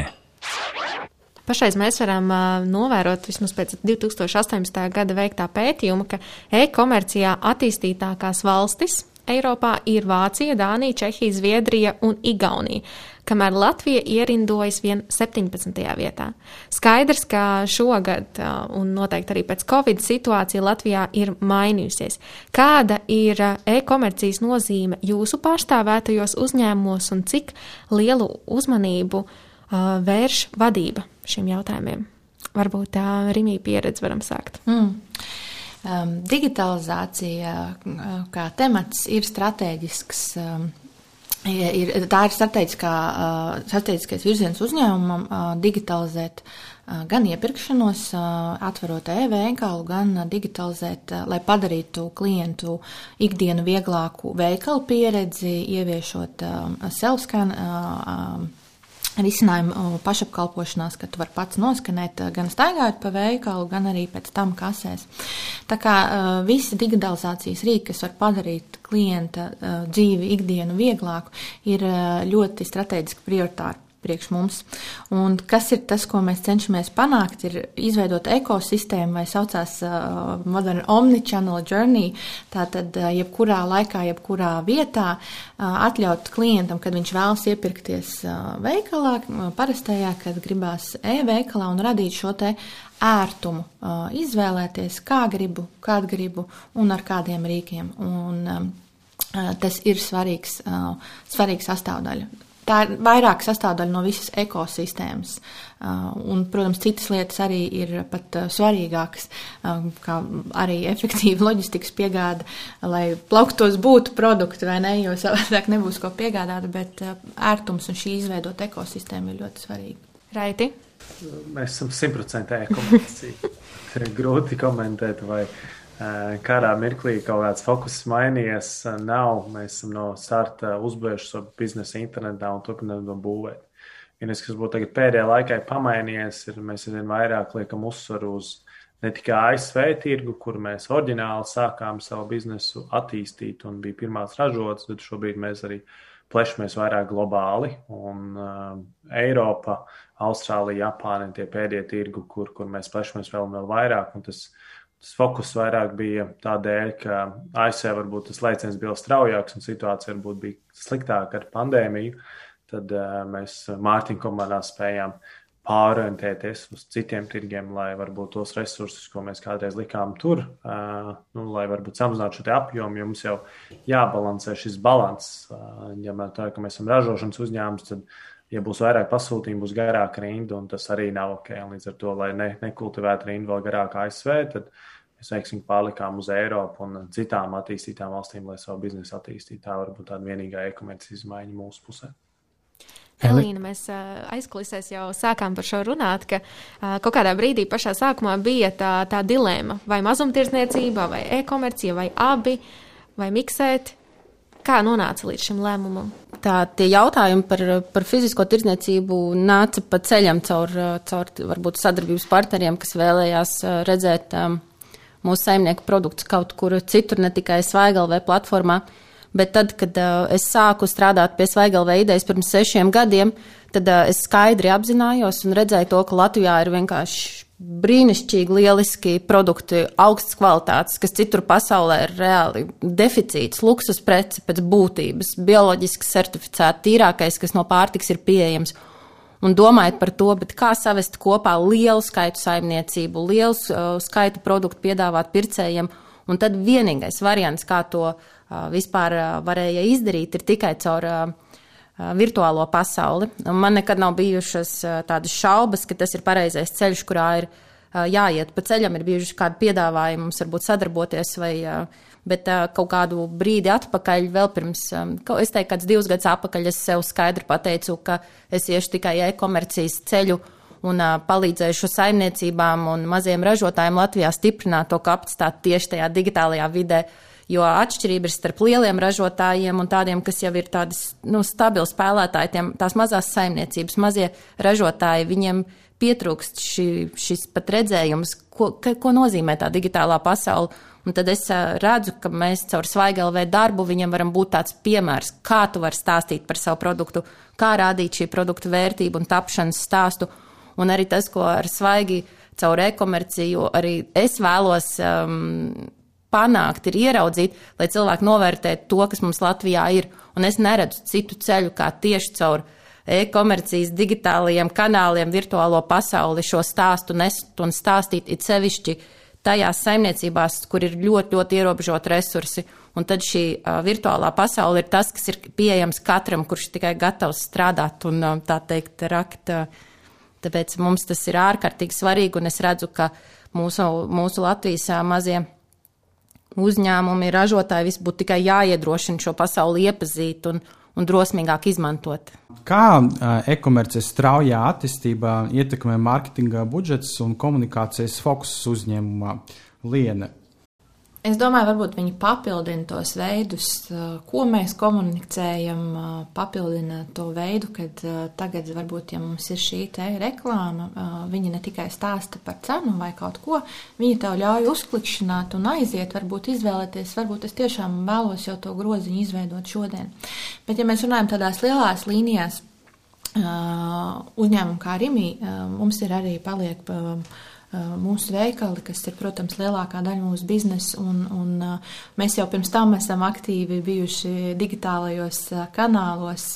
Pašreiz mēs varam uh, novērot, vismaz pēc 2018. gada veiktā pētījuma, ka e-komercijā attīstītākās valstis Eiropā ir Vācija, Dānija, Čehija, Zviedrija un Igaunija, kamēr Latvija ierindojas vien 17. vietā. Skaidrs, ka šogad un noteikti arī pēc Covid situācija Latvijā ir mainījusies. Kāda ir e-komercijas nozīme jūsu pārstāvētajos uzņēmumos un cik lielu uzmanību uh, vērš vadība šiem jautājumiem? Varbūt tā Rimija pieredze varam sākt. Mm. Um, digitalizācija uh, kā temats ir strateģisks. Um, ir, tā ir strateģiskais virziens uzņēmumam digitalizēt gan iepirkšanos, atverot e-veikalu, gan digitalizēt, lai padarītu klientu ikdienu vieglāku veikalu pieredzi, ieviešot self-scan. Risinājumu pašapkalpošanās, ka tu vari pats noskanēt gan staigājot pa veikalu, gan arī pēc tam kasēs. Tā kā uh, visi digitalizācijas rīki, kas var padarīt klienta uh, dzīvi ikdienu vieglāku, ir ļoti strateģiski prioritāri priekš mums. Un kas ir tas, ko mēs cenšamies panākt, ir izveidot ekosistēmu, vai saucās uh, Modern Omnichannel Journey, tātad uh, jebkurā laikā, jebkurā vietā uh, atļaut klientam, kad viņš vēlas iepirkties uh, veikalā, uh, parastajā, kad gribās e-veikalā un radīt šo te ērtumu, uh, izvēlēties, kā gribu, kādu gribu un ar kādiem rīkiem. Un, um, Tas ir svarīgs, svarīgs sastāvdaļa tā ir vairāk sastāvdaļa no visas ekosistēmas. Uh, un, protams, citas lietas arī ir pat uh, svarīgākas, uh, kā arī efektīva loģistikas piegāda, lai plauktos būtu produkti vai ne, jo savādāk nebūs ko piegādāt, bet ērtums un šī izveidot ekosistēma ir ļoti svarīga. Raiti? Mēs esam simtprocentīgi e-komercija. Grūti komentēt, vai kādā mirklī kaut kāds fokus mainījies. Nav. Mēs esam no starta uzbūvējuši savu biznesu internetā un turpinām to būvēt. Vienīgais, kas būtu pēdējā laikā pamainījies, ir mēs aizvien vairāk liekam uzsvaru uz ne tikai ASV tirgu, kur mēs oriģināli sākām savu biznesu attīstīt un bija pirmās ražotas, bet šobrīd mēs arī plešamies vairāk globāli. Un uh, Eiropa, Austrālija, Japāna ir tie pēdējie tirgi, kur, kur mēs plešamies vēl un vēl vairāk. Un tas tas fokus vairāk bija tādēļ, ka ASV varbūt tas lēciens bija straujāks un situācija varbūt bija sliktāka ar pandēmiju. Tad uh, mēs Mārtiņa komandā spējām pārorientēties uz citiem tirgiem, lai varbūt tos resursus, ko mēs kādreiz likām tur, uh, nu, lai varbūt samazinātu šo apjomu, jo mums jau jābalansē šis balans. Uh, ja mēs tā, ka mēs esam ražošanas uzņēmums, tad, ja būs vairāk pasūtījumu, būs garāka rinda, un tas arī nav ok. Līdz ar to, lai ne, nekultivētu rindu vēl garāk ASV, tad uh, mēs veiksim pārlikām uz Eiropu un citām attīstītām valstīm, lai savu biznesu attīstītu. Tā varbūt tāda vienīgā e-komercijas izmaiņa mūsu pusē. Elīna, mēs aizkulisēs jau sākām par šo runāt, ka kaut kādā brīdī pašā sākumā bija tā, tā dilēma, vai mazumtirdzniecība, vai e-komercija, vai abi, vai miksēt. Kā nonāca līdz šim lēmumam? Tā tie jautājumi par, par fizisko tirdzniecību nāca pa ceļam caur, caur varbūt sadarbības partneriem, kas vēlējās redzēt um, mūsu saimnieku produktus kaut kur citur, ne tikai Svaigalvē platformā. Bet tad, kad uh, es sāku strādāt pie Svaigalvē idejas pirms sešiem gadiem, tad uh, es skaidri apzinājos un redzēju to, ka Latvijā ir vienkārši brīnišķīgi, lieliski produkti, augsts kvalitātes, kas citur pasaulē ir reāli deficīts, luksus preci pēc būtības, bioloģiski certificēti, tīrākais, kas no pārtiks ir pieejams un domājat par to, kā savest kopā lielu skaitu saimniecību, lielu uh, skaitu produktu piedāvāt pircējiem. Un tad vienīgais variants, kā to uh, vispār uh, varēja izdarīt, ir tikai caur uh, uh virtuālo pasauli. Un man nekad nav bijušas uh, tādas šaubas, ka tas ir pareizais ceļš, kurā ir uh, jāiet pa ceļam. Ir bijuši kādi piedāvājumi mums varbūt sadarboties vai uh, bet uh, kaut kādu brīdi atpakaļ, vēl pirms, um, es teiktu, kāds divus gadus atpakaļ, es sev skaidri pateicu, ka es iešu tikai e-komercijas ceļu un uh, palīdzēšu saimniecībām un maziem ražotājiem Latvijā stiprināt to kapacitāti tieši tajā digitālajā vidē. Jo atšķirība ir starp lieliem ražotājiem un tādiem, kas jau ir tādi nu, stabili spēlētāji, tiem, tās mazās saimniecības, mazie ražotāji, viņiem pietrūkst šī, šis pat redzējums, ko, ka, ko nozīmē tā digitālā pasaule Un tad es redzu, ka mēs caur svaigalvē darbu viņam varam būt tāds piemērs, kā tu vari stāstīt par savu produktu, kā rādīt šī produktu vērtību un tapšanas stāstu. Un arī tas, ko ar svaigi caur e-komerciju arī es vēlos um, panākt, ir ieraudzīt, lai cilvēki novērtē to, kas mums Latvijā ir. Un es neredzu citu ceļu, kā tieši caur e-komercijas digitālajiem kanāliem, virtuālo pasauli šo stāstu nest un stāstīt it sevišķi tajās saimniecībās, kur ir ļoti, ļoti ierobežoti resursi. Un tad šī uh, virtuālā pasaule ir tas, kas ir pieejams katram, kurš tikai gatavs strādāt un uh, tā teikt rakt. Uh, tāpēc mums tas ir ārkārtīgi svarīgi, un es redzu, ka mūsu, mūsu Latvijas uh, mazie uzņēmumi, ražotāji, viss būtu tikai jāiedrošina šo pasauli iepazīt un, un drosmīgāk izmantot. Kā e-komercijas straujā attīstībā ietekmē mārketinga budžets un komunikācijas fokus uzņēmumā Liene? Es domāju, varbūt viņi papildina tos veidus, ko mēs komunicējam, papildina to veidu, kad tagad varbūt, ja mums ir šī te reklāma, viņi ne tikai stāsta par cenu vai kaut ko, viņi tev ļauj uzklikšķināt un aiziet, varbūt izvēlēties, varbūt es tiešām vēlos jau to groziņu izveidot šodien. Bet ja mēs runājam tādās lielās līnijās, uzņēmumu kā Rimī, mums ir arī paliek mūsu veikali, kas ir, protams, lielākā daļa mūsu biznesa, un, un mēs jau pirms tam esam aktīvi bijuši digitālajos kanālos,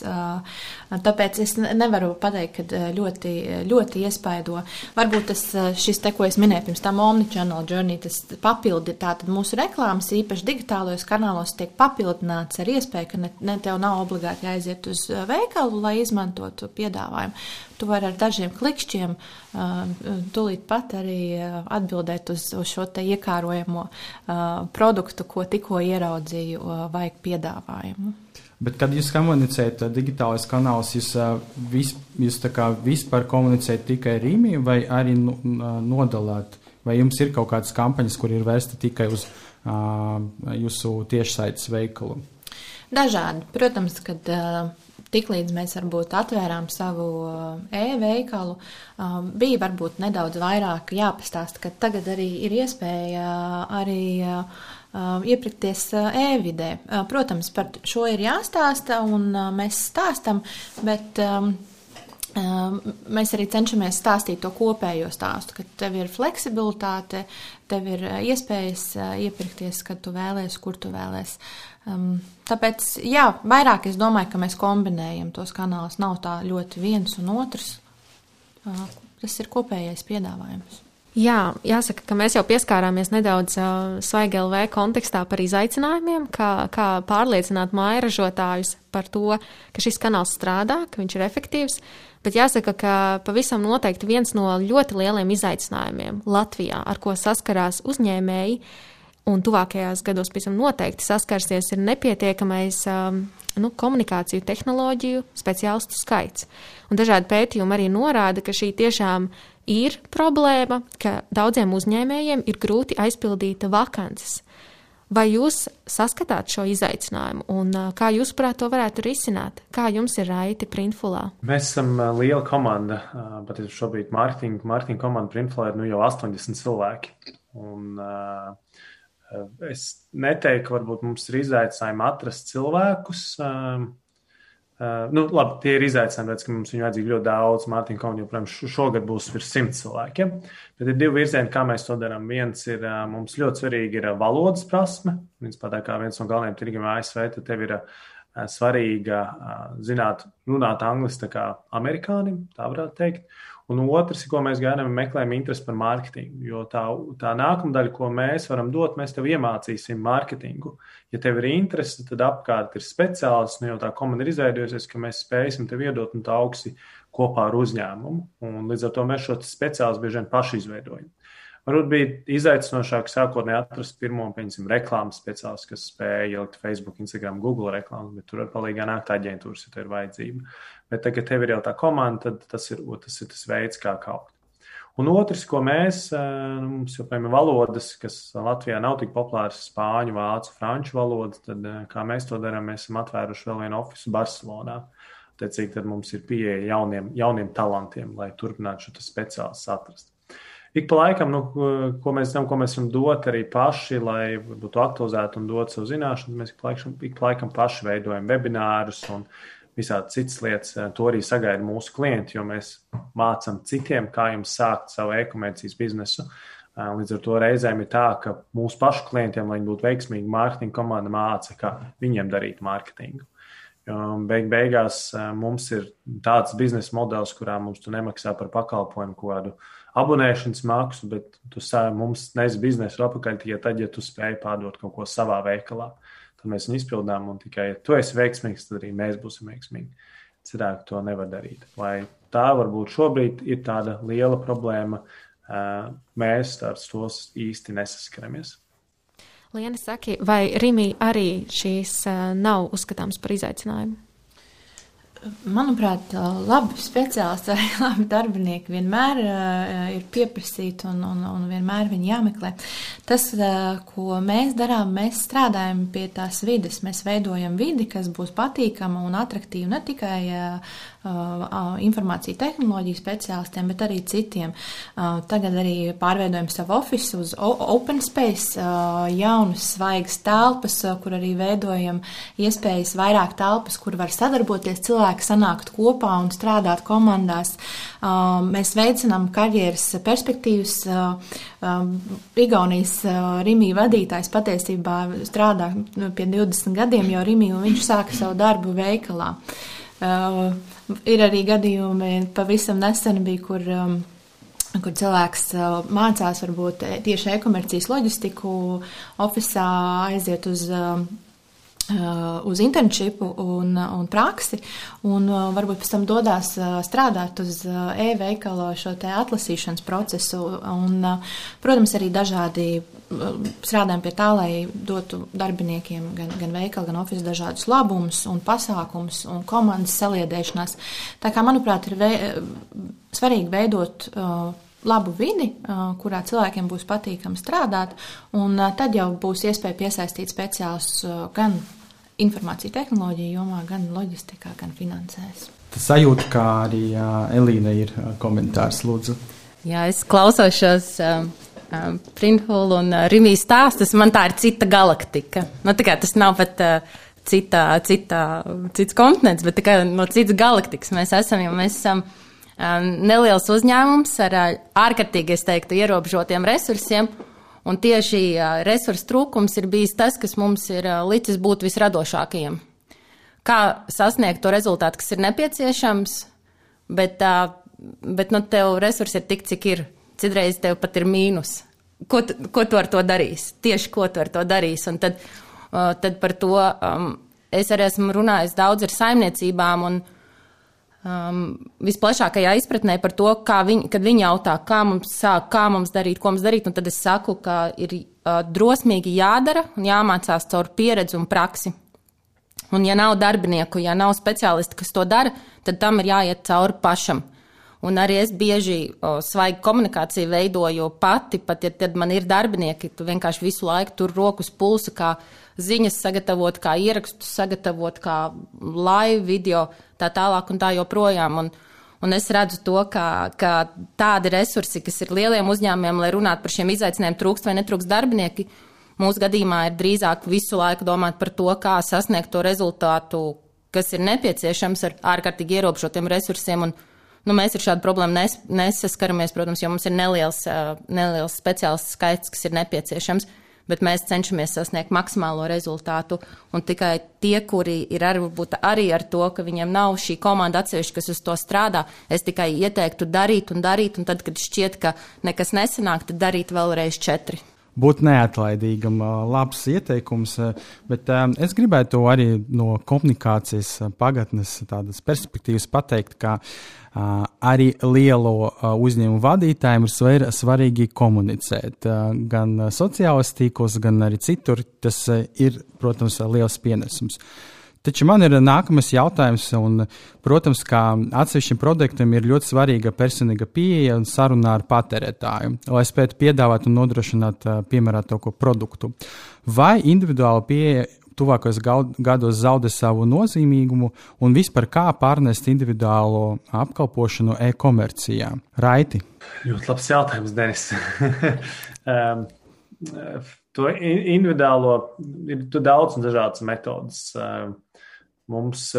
tāpēc es nevaru pateikt, ka ļoti, ļoti iespaido. Varbūt tas, šis te, ko es minēju pirms tam, omnichannel journey, tas papildi, tātad mūsu reklāmas īpaši digitālajos kanālos tiek papildināts ar iespēju, ka ne, ne tev nav obligāti jāaiziet uz veikalu, lai izmantotu piedāvājumu. Tu vari ar dažiem klikšķiem tūlīt pat arī atbildēt uz, uz šo te iekārojamo produktu, ko tikko ieraudzīju, vajag piedāvājumu. Bet, kad jūs komunicējat digitālais kanāls, jūs, vis, jūs vispār komunicējat tikai Rīgā vai arī nodalāt? Vai jums ir kaut kādas kampaņas, kur ir vērsta tikai uz uh, jūsu tiešsaites veikalu? Dažādi. Protams, kad uh, tiklīdz mēs varbūt atvērām savu eh, e-veikalu, bija varbūt nedaudz vairāk jāpastāsta, ka tagad arī ir iespēja arī iepirkties uh, e-vidē. Uh, protams, par šo ir jāstāsta un mēs stāstam, bet um, mēs arī cenšamies stāstīt to kopējo stāstu, ka tev ir fleksibilitāte, tev ir iespējas iepirkties, kad tu vēlēsies, kur tu vēlēsies. Um, tāpēc, jā, vairāk es domāju, ka mēs kombinējam tos kanālus. Nav tā ļoti viens un otrs. Uh, tas ir kopējais piedāvājums. Jā, jāsaka, ka mēs jau pieskārāmies nedaudz uh, Svaiga LV kontekstā par izaicinājumiem, kā, kā pārliecināt mājražotājus par to, ka šis kanāls strādā, ka viņš ir efektīvs. Bet jāsaka, ka pavisam noteikti viens no ļoti lieliem izaicinājumiem Latvijā, ar ko saskarās uzņēmēji, un tuvākajās gados pavisam noteikti saskarsies ar nepietiekamais um, nu, komunikāciju tehnoloģiju speciālistu skaits. Un dažādi pētījumi arī norāda, ka šī tiešām ir problēma, ka daudziem uzņēmējiem ir grūti aizpildīt vakances. Vai jūs saskatāt šo izaicinājumu un kā jūs, prāt, to varētu risināt? Kā jums ir raiti Printfulā? Mēs esam liela komanda, bet šobrīd mārketinga, komanda Printfulā ir nu jau 80 cilvēki. Un, es neteiktu, varbūt mums ir izaicinājumi atrast cilvēkus. Uh, nu, labi, tie ir izaicinājumi, redz, ka mums ir vajadzīgi ļoti daudz. Mārtiņa Kaunija, protams, šogad būs virs simts cilvēkiem. Bet ir divi virzieni, kā mēs to darām. Viens ir, uh, mums ļoti svarīgi ir valodas prasme. Viens pat kā viens no galvenajiem tirgiem ASV, tad tev ir uh, svarīga zināt, runāt angliski tā kā amerikānim, tā varētu teikt. Un otrs, ko mēs gaidām, ir meklējam interesi par mārketingu. Jo tā, tā nākamā daļa, ko mēs varam dot, mēs tev iemācīsim mārketingu. Ja tev ir interese, tad apkārt ir speciālists, nu jau tā komanda ir izveidojusies, ka mēs spēsim tev iedot un tā augsi kopā ar uzņēmumu. Un līdz ar to mēs šo speciālistu bieži vien paši izveidojam. Varbūt bija izaicinošāk sākotnēji atrast pirmo, piemēram, reklāmas speciālistu, kas spēja ielikt Facebook, Instagram, Google reklāmas, bet tur var palīdzēt nākt aģentūras, ja tev ir vajadzība. Bet tagad, kad tev ir jau tā komanda, tad tas ir tas, ir tas veids, kā kaut. Un otrs, ko mēs, eh, mums joprojām ir valodas, kas Latvijā nav tik populāras, spāņu, vācu, franču valodas, tad kā mēs to darām, mēs esam atvēruši vēl vienu ofisu Barcelonā. Tecīgi, tad mums ir pieeja jauniem, jauniem talantiem, lai turpinātu šo speciālistu atrast. Ik pa laikam, nu, ko mēs zinām, ko mēs varam dot arī paši, lai būtu aktualizēti un dot savu zināšanu, mēs ik pa laikam, ik pa laikam paši veidojam webinārus un visādi citas lietas. To arī sagaida mūsu klienti, jo mēs mācām citiem, kā jums sākt savu e-komercijas biznesu. Līdz ar to reizēm ir tā, ka mūsu pašu klientiem, lai viņi būtu veiksmīgi, mārketinga komanda māca, kā viņiem darīt mārketingu. Beig beigās mums ir tāds biznesa modelis, kurā mums tu nemaksā par pakalpojumu kādu abonēšanas maksu, bet tu sāki mums nes biznesu apakaļ tikai tad, ja tu spēj pārdot kaut ko savā veikalā. Tad mēs viņu izpildām, un tikai ja tu esi veiksmīgs, tad arī mēs būsim veiksmīgi. Cilvēki to nevar darīt. Lai tā varbūt šobrīd ir tāda liela problēma, mēs ar to īsti nesaskaramies. Liena saka, vai Rimī arī šīs nav uzskatāms par izaicinājumu? Manuprāt, labi speciālisti vai labi darbinieki vienmēr ir pieprasīti un, un, un vienmēr viņi jāmeklē. Tas, ko mēs darām, mēs strādājam pie tās vides. Mēs veidojam vidi, kas būs patīkama un attraktīva ne tikai informāciju tehnoloģiju speciālistiem, bet arī citiem. Tagad arī pārveidojam savu ofisu uz open space, jaunas, svaigas telpas, kur arī veidojam iespējas vairāk telpas, kur var sadarboties cilvēki, sanākt kopā un strādāt komandās. Mēs veicinām karjeras perspektīvas. Igaunijas Rimī vadītājs patiesībā strādā pie 20 gadiem jau Rimī, un viņš sāka savu darbu veikalā. Uh, Ir arī gadījumi, pavisam nesen bija, kur, um, kur cilvēks uh, mācās varbūt tieši e-komercijas loģistiku, oficiālā aiziet uz. Uh, uz internetu un, un praksi, un uh, varbūt pēc tam dodas uh, strādāt uz uh, e-veikala šo atlasīšanas procesu. Un, protams, arī dažādi strādājam pie tā, lai dotu darbiniekiem gan, gan veikalu, gan oficiālu dažādus labumus un pasākumus un komandas saliedēšanās. Tā kā, manuprāt, ir vei, svarīgi veidot uh, labu vidi, uh, kurā cilvēkiem būs patīkami strādāt, un uh, tad jau būs iespēja piesaistīt speciālistus gan informāciju tehnoloģiju jomā, gan loģistikā, gan finansēs. Tas sajūta, kā arī uh, Elīna ir uh, komentārs, lūdzu. Jā, es klausos šos um, um, Printful un uh, Rimijas stāstus. Man tā ir cita galaktika. Nu, tikai tas nav pat uh, citā, citā, cits kontinents, bet tikai no citas galaktikas mēs esam, jo mēs esam um, neliels uzņēmums ar uh, ārkārtīgi, es teiktu, ierobežotiem resursiem. Un tieši resursu trūkums ir bijis tas, kas mums ir licis būt visradošākajiem. Kā sasniegt to rezultātu, kas ir nepieciešams, bet, bet nu, tev resursi ir tik, cik ir. Citreiz tev pat ir mīnus. Ko, tu, ko tu ar to darīsi? Tieši ko tu ar to darīsi? Un tad, tad par to um, es arī esmu runājis daudz ar saimniecībām. Un, uh, um, visplašākajā izpratnē par to, viņi, kad viņi jautā, kā mums sāk, kā mums darīt, ko mums darīt, tad es saku, ka ir uh, drosmīgi jādara un jāmācās caur pieredzi un praksi. Un ja nav darbinieku, ja nav speciālisti, kas to dara, tad tam ir jāiet cauri pašam. Un arī es bieži o, svaigu komunikāciju veidoju pati, pat ja man ir darbinieki, tu vienkārši visu laiku tur rokas pulsa, kā ziņas sagatavot, kā ierakstus sagatavot, kā live video, tā tālāk un tā joprojām. Un, un es redzu to, ka, ka tādi resursi, kas ir lieliem uzņēmumiem, lai runātu par šiem izaicinājumiem, trūkst vai netrūkst darbinieki, mūsu gadījumā ir drīzāk visu laiku domāt par to, kā sasniegt to rezultātu, kas ir nepieciešams ar ārkārtīgi ierobežotiem resursiem. Un, Nu, mēs ar šādu problēmu nes, nesaskaramies, protams, jo mums ir neliels, neliels speciālists skaits, kas ir nepieciešams, bet mēs cenšamies sasniegt maksimālo rezultātu. Un tikai tie, kuri ir arī, arī ar to, ka viņiem nav šī komanda atsevišķi, kas uz to strādā, es tikai ieteiktu darīt un darīt, un tad, kad šķiet, ka nekas nesanāk, tad darīt vēlreiz četri būt neatlaidīgam, labs ieteikums, bet es gribētu arī no komunikācijas pagatnes perspektīvas pateikt, ka arī lielo uzņēmumu vadītājiem ir svarīgi komunicēt gan sociālajos tīklos, gan arī citur. Tas ir, protams, liels pienesums. Taču man ir nākamais jautājums, un, protams, kā atsevišķim produktam ir ļoti svarīga personīga pieeja un sarunā ar patērētāju, lai spētu piedāvāt un nodrošināt piemērotāko produktu. Vai individuāla pieeja tuvākajos gados zaudē savu nozīmīgumu un vispār kā pārnest individuālo apkalpošanu e-komercijā? Raiti. Ļoti labs jautājums, Denis. um, to individuālo ir daudz un dažādas metodas. Um, Mums,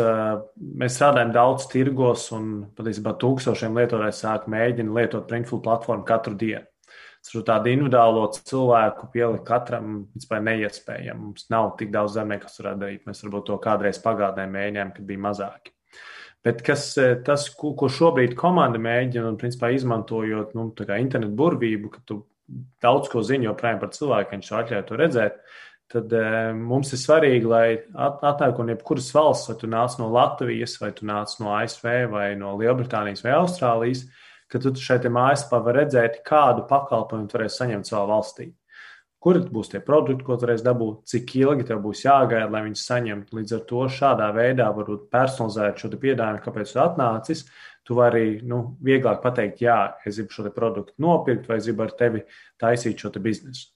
mēs strādājam daudz tirgos, un patiesībā tūkstošiem lietotāju sāk mēģina lietot Printful platformu katru dienu. Tur tādu individuālo cilvēku pielikt katram vispār neiespējami. Mums nav tik daudz zemnieku, kas varētu darīt. Mēs varbūt to kādreiz pagātnē mēģinājām, kad bija mazāki. Bet kas, tas, ko, ko šobrīd komanda mēģina, un principā izmantojot nu, internetu burvību, ka tu daudz ko zini joprojām par cilvēkiem, viņš atļauj to redzēt, tad e, mums ir svarīgi, lai atnāk no jebkuras valsts, vai tu nāc no Latvijas, vai tu nāc no ASV, vai no Lielbritānijas, vai Austrālijas, ka tu šeit mājaslapā vari redzēt, kādu pakalpojumu tu varēsi saņemt savā valstī. Kur būs tie produkti, ko tu varēsi dabūt, cik ilgi tev būs jāgaida, lai viņus saņemtu. Līdz ar to šādā veidā varbūt personalizēt šo piedāvājumu, kāpēc tu atnācis. Tu vari nu, vieglāk pateikt, jā, es gribu šo produktu nopirkt, vai es gribu ar tevi taisīt šo biznesu.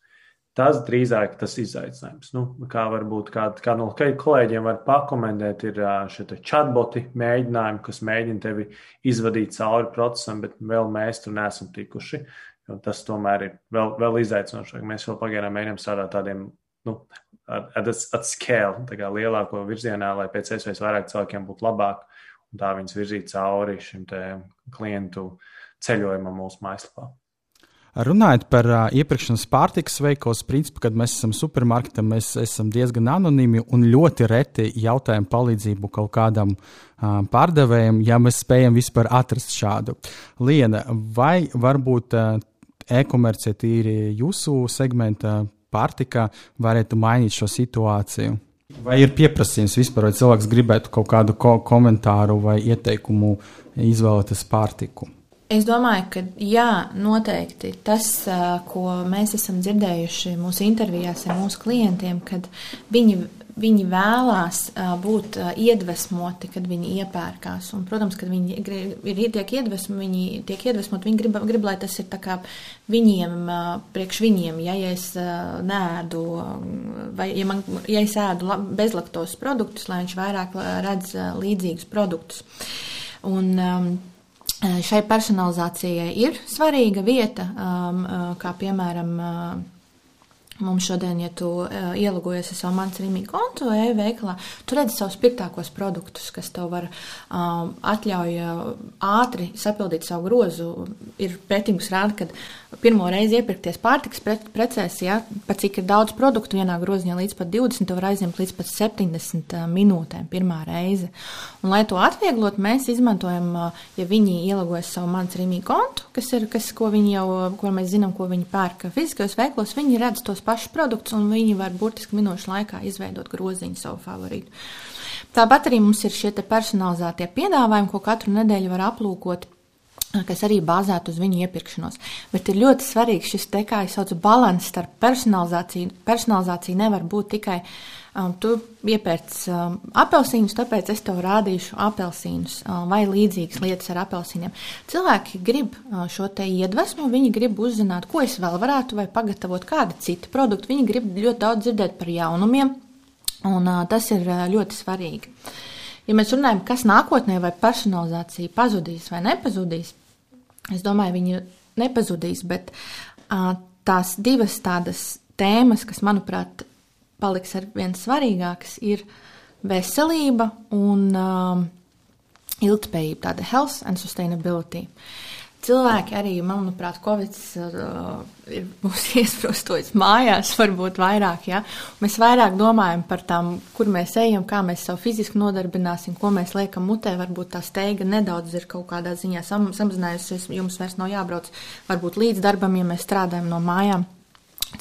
Tas drīzāk tas izaicinājums. Nu, kā varbūt kāda kā no kolēģiem var pakomentēt, ir šie chatboti mēģinājumi, kas mēģina tevi izvadīt cauri procesam, bet vēl mēs tur neesam tikuši. Tas tomēr ir vēl, vēl izaicinošāk. Mēs vēl pagaidām mēģinām strādāt tādiem, nu, at, at scale, tā kā lielāko virzienā, lai pēc iespējas vairāk cilvēkiem būtu labāk un tā viņus virzīt cauri šim klientu ceļojumam mūsu mājaslapā. Runājot par uh, iepirkšanas pārtikas veikalos principu, kad mēs esam supermarketā, mēs esam diezgan anonīmi un ļoti reti jautājam palīdzību kaut kādam uh, pārdevējam, ja mēs spējam vispār atrast šādu. Liena, vai varbūt uh, e-komercija tīri jūsu segmenta pārtika varētu mainīt šo situāciju? Vai ir pieprasījums vispār, vai cilvēks gribētu kaut kādu ko komentāru vai ieteikumu izvēlēties pārtiku? Es domāju, ka jā, noteikti tas, ko mēs esam dzirdējuši mūsu intervijās ar mūsu klientiem, kad viņi, viņi vēlās būt iedvesmoti, kad viņi iepērkās. Un, protams, kad viņi ir, tiek iedvesmoti, viņi tiek iedvesmoti, viņi grib, grib, lai tas ir viņiem, priekš viņiem. Ja, ja es nēdu, vai ja, man, ja es ēdu bezlaktos produktus, lai viņš vairāk redz līdzīgus produktus. Un, um, Šai personalizācijai ir svarīga vieta, um, kā piemēram Mums šodien, ja tu ielogojies ar savu mans rīmīgu kontu e-veikalā, tu redzi savus pirktākos produktus, kas tev var um, atļauj ātri sapildīt savu grozu. Ir pētījums rāda, ka pirmo reizi iepirkties pārtiks pre precēs, ja, pat cik ir daudz produktu vienā groziņā, līdz pat 20, tu var aizņemt līdz pat 70 uh, minūtēm pirmā reize. Un, lai to atvieglot, mēs izmantojam, ja viņi ielogojas savu mans rīmīgu kontu, kas ir, kas, ko viņi jau, ko mēs zinām, ko viņi pērk fiziskajos veiklos, viņi redz tos pašus produktus, un viņi var burtiski minūšu laikā izveidot groziņu savu favorītu. Tāpat arī mums ir šie personalizētie piedāvājumi, ko katru nedēļu var aplūkot kas arī bāzētu uz viņu iepirkšanos. Bet ir ļoti svarīgs šis te, kā es saucu, balans starp personalizāciju. Personalizācija nevar būt tikai um, tu iepērc um, apelsīnus, tāpēc es tev rādīšu apelsīnus um, vai līdzīgas lietas ar apelsīniem. Cilvēki grib uh, šo te iedvesmu, viņi grib uzzināt, ko es vēl varētu vai pagatavot kādu citu produktu. Viņi grib ļoti daudz dzirdēt par jaunumiem, un uh, tas ir uh, ļoti svarīgi. Ja mēs runājam, kas nākotnē vai personalizācija pazudīs vai nepazudīs, es domāju, viņi nepazudīs, bet uh, tās divas tādas tēmas, kas, manuprāt, paliks ar vien svarīgāks, ir veselība un um, ilgspējība, tāda health and sustainability. Cilvēki arī, manuprāt, Covid uh, ir mūs iesprostojis mājās, varbūt vairāk. Ja? Mēs vairāk domājam par tām, kur mēs ejam, kā mēs savu fiziski nodarbināsim, ko mēs liekam mutē. Varbūt tā steiga nedaudz ir kaut kādā ziņā sam samazinājusies. Jums vairs nav jābrauc varbūt līdz darbam, ja mēs strādājam no mājām.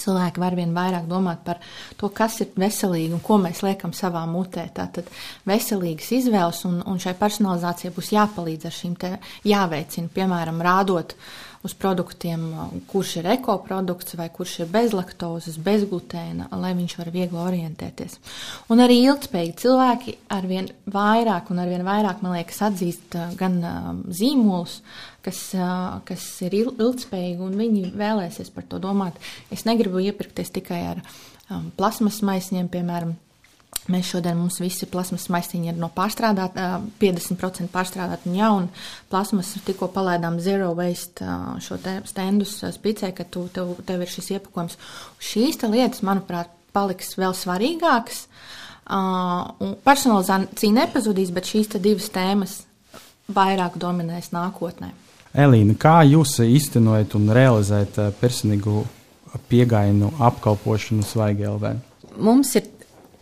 Cilvēki var vien vairāk domāt par to, kas ir veselīgi un ko mēs liekam savā mutē. Tātad veselīgas izvēles un, un šai personalizācijai būs jāpalīdz ar šīm te jāveicina, piemēram, rādot uz produktiem, kurš ir ekoprodukts vai kurš ir bez laktozes, bez glutēna, lai viņš var viegli orientēties. Un arī ilgspējīgi cilvēki arvien vairāk un arvien vairāk, man liekas, atzīst gan zīmolus, kas, kas ir ilgspējīgi, un viņi vēlēsies par to domāt. Es negribu iepirkties tikai ar plasmas maisiņiem, piemēram, Mēs šodien mums visi plasmas maisiņi ir no pārstrādāta, 50% pārstrādāta un jauna. Plasmas tikko palaidām Zero Waste šo te stendus spicē, ka tu, tev, tev ir šis iepakojums. Šīs lietas, manuprāt, paliks vēl svarīgākas. Uh, personalizācija nepazudīs, bet šīs divas tēmas vairāk dominēs nākotnē. Elīna, kā jūs īstenojat un realizējat personīgu pieejamu apkalpošanu Svaigēlvē? Mums ir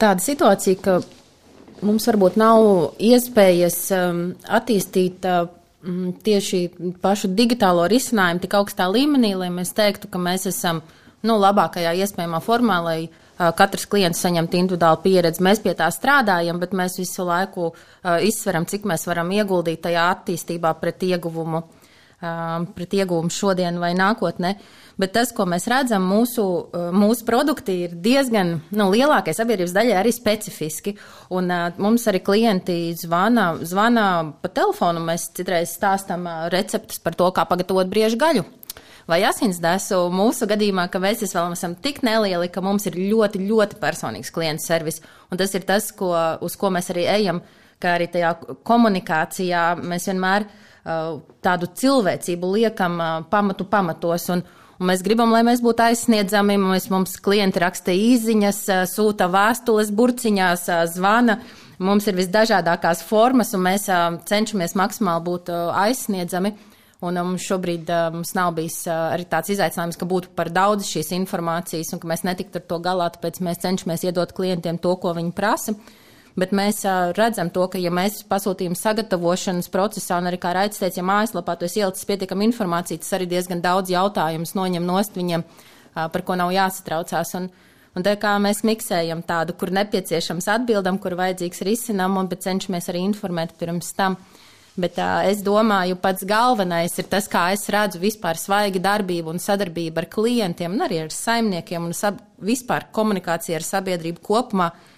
tāda situācija, ka mums varbūt nav iespējas um, attīstīt uh, tieši pašu digitālo risinājumu tik augstā līmenī, lai mēs teiktu, ka mēs esam nu, labākajā iespējamā formā, lai uh, katrs klients saņemtu individuālu pieredzi. Mēs pie tā strādājam, bet mēs visu laiku izsveram, cik mēs varam ieguldīt tajā attīstībā pret ieguvumu, pret ieguvumu šodien vai nākotnē. Bet tas, ko mēs redzam, mūsu, uh, mūsu produkti ir diezgan nu, lielākai sabiedrības daļai arī specifiski. Un, uh, mums arī klienti zvana, zvana pa telefonu. Mēs citreiz stāstam uh, receptes par to, kā pagatavot briežu gaļu vai asinsdesu. Mūsu gadījumā, ka mēs vēl esam tik nelieli, ka mums ir ļoti, ļoti personīgs klienta servis. Un tas ir tas, ko, uz ko mēs arī ejam, kā arī tajā komunikācijā mēs vienmēr uh, tādu cilvēcību liekam uh, pamatu pamatos. Un, Un mēs gribam, lai mēs būtu aizsniedzami. Mēs, mums klienti raksta īziņas, sūta vēstules, burciņās, zvana. Mums ir visdažādākās formas, un mēs cenšamies maksimāli būt aizsniedzami. Un mums šobrīd mums nav bijis arī tāds izaicinājums, ka būtu par daudz šīs informācijas un ka mēs netiktu ar to galā, tāpēc mēs cenšamies iedot klientiem to, ko viņi prasa. Bet mēs redzam to, ka, ja mēs pasūtījuma sagatavošanas procesā, un arī kā Raits teica, ja mājaslapā tu esi ielicis pietiekami informāciju, tas arī diezgan daudz jautājumus noņem nost viņiem, par ko nav jāsatraucās. Un, un tā kā mēs miksējam tādu, kur nepieciešams atbildam, kur vajadzīgs risinām, un bet cenšamies arī informēt pirms tam. Bet uh, es domāju, pats galvenais ir tas, kā es redzu vispār svaigi darbību un sadarbību ar klientiem, un arī ar saimniekiem, un sab vispār komunikāciju ar sabiedrību kopumā. Uh,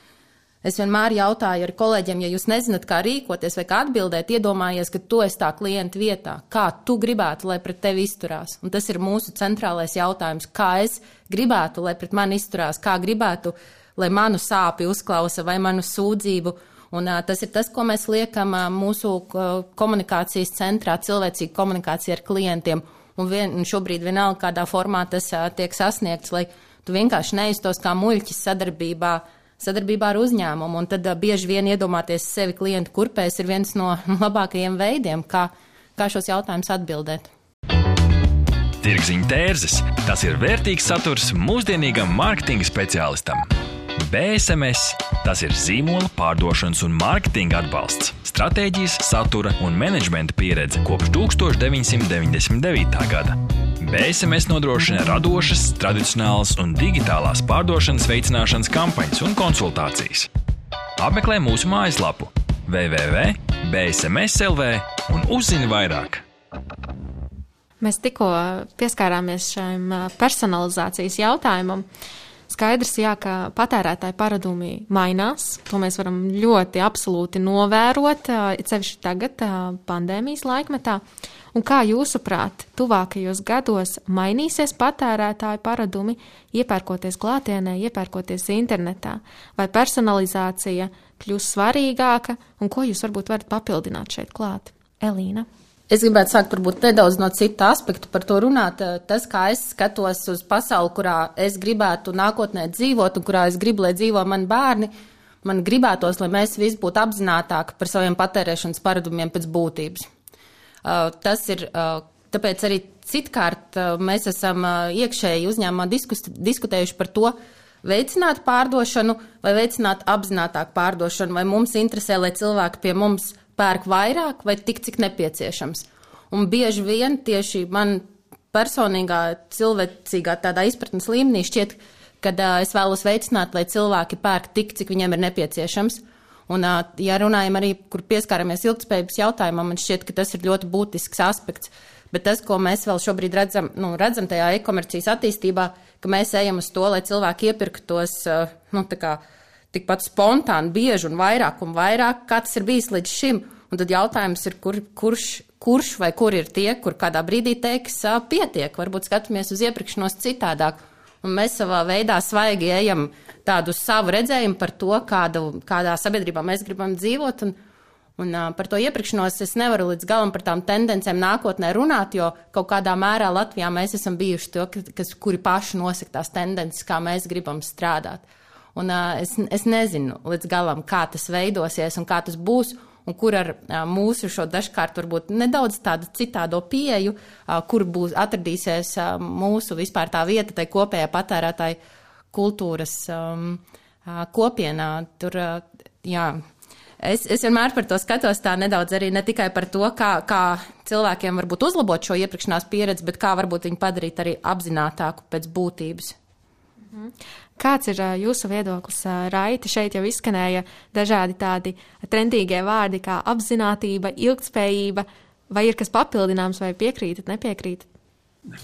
Es vienmēr jautāju ar kolēģiem, ja jūs nezināt, kā rīkoties vai kā atbildēt, iedomājies, ka tu esi tā klienta vietā. Kā tu gribētu, lai pret tevi izturās? Un tas ir mūsu centrālais jautājums. Kā es gribētu, lai pret mani izturās? Kā gribētu, lai manu sāpju uzklausa vai manu sūdzību? Un, uh, tas ir tas, ko mēs liekam uh, mūsu uh, komunikācijas centrā, cilvēcīga komunikācija ar klientiem. Un, vien, un šobrīd vienalga, kādā formā tas uh, tiek sasniegts, lai tu vienkārši neiztos kā muļķis sadarbībā sadarbībā ar uzņēmumu. Un tad bieži vien iedomāties sevi klientu kurpēs ir viens no labākajiem veidiem, kā, kā šos jautājumus atbildēt. Tirziņa tērzes - tas ir vērtīgs saturs mūsdienīgam mārketinga speciālistam. BSMS - tas ir zīmola pārdošanas un mārketinga atbalsts, stratēģijas, satura un menedžmenta pieredze kopš 1999. gada. BSMS nodrošina radošas, tradicionālas un digitālās pārdošanas veicināšanas kampaņas un konsultācijas. Apmeklē mūsu mājaslapu www.bsms.lv un uzzini vairāk. Mēs tikko pieskārāmies šim personalizācijas jautājumam. Skaidrs, jā, ka patērētāju paradumi mainās. To mēs varam ļoti absolūti novērot, ceļš tagad, pandēmijas laikmetā. Un kā jūsuprāt, tuvākajos gados mainīsies patērētāju paradumi, iepērkoties klātienē, iepērkoties internetā, vai personalizācija kļūs svarīgāka, un ko jūs varbūt varat papildināt šeit klāt? Elīna. Es gribētu sākt varbūt nedaudz no cita aspekta par to runāt. Tas, kā es skatos uz pasauli, kurā es gribētu nākotnē dzīvot un kurā es gribu, lai dzīvo mani bērni, man gribētos, lai mēs visi būtu apzinātāki par saviem patērēšanas paradumiem pēc būtības. Uh, tas ir uh, tāpēc arī citkārt uh, mēs esam iekšēji uzņēmumā diskus, diskutējuši par to, veicināt pārdošanu vai veicināt apzinātāku pārdošanu, vai mums interesē, lai cilvēki pie mums pērk vairāk vai tik, cik nepieciešams. Un bieži vien tieši man personīgā, cilvēcīgā tādā izpratnes līmenī šķiet, ka uh, es vēlos veicināt, lai cilvēki pērk tik, cik viņiem ir nepieciešams. Un, ja runājam arī, kur pieskaramies ilgspējības jautājumam, man šķiet, ka tas ir ļoti būtisks aspekts. Bet tas, ko mēs vēl šobrīd redzam, nu, redzam tajā e-komercijas attīstībā, ka mēs ejam uz to, lai cilvēki iepirktos nu, kā, tikpat spontāni, bieži un vairāk un vairāk, kā tas ir bijis līdz šim. Un tad jautājums ir, kur, kurš, kurš vai kur ir tie, kur kādā brīdī teiks, pietiek, varbūt skatāmies uz iepirkšanos citādāk. Un mēs savā veidā svaigi ejam tādu savu redzējumu par to, kādu, kādā sabiedrībā mēs gribam dzīvot. Un, Un uh, par to iepirkšanos es nevaru līdz galam par tām tendencēm nākotnē runāt, jo kaut kādā mērā Latvijā mēs esam bijuši tie, kas, kuri paši nosaka tās tendences, kā mēs gribam strādāt. Un uh, es, es nezinu līdz galam, kā tas veidosies un kā tas būs un kur ar mūsu šo dažkārt varbūt nedaudz tādu citādo pieeju, kur būs atradīsies mūsu vispār tā vieta tai kopējā patērētāju kultūras um, kopienā. Tur, jā, es, es vienmēr par to skatos tā nedaudz arī ne tikai par to, kā, kā cilvēkiem varbūt uzlabot šo iepirkšanās pieredzi, bet kā varbūt viņu padarīt arī apzinātāku pēc būtības. Mhm. Kāds ir jūsu viedoklis, Raiti? Šeit jau izskanēja dažādi tādi trendīgie vārdi kā apzinātība, ilgtspējība, vai ir kas papildināms, vai piekrītat, nepiekrītat?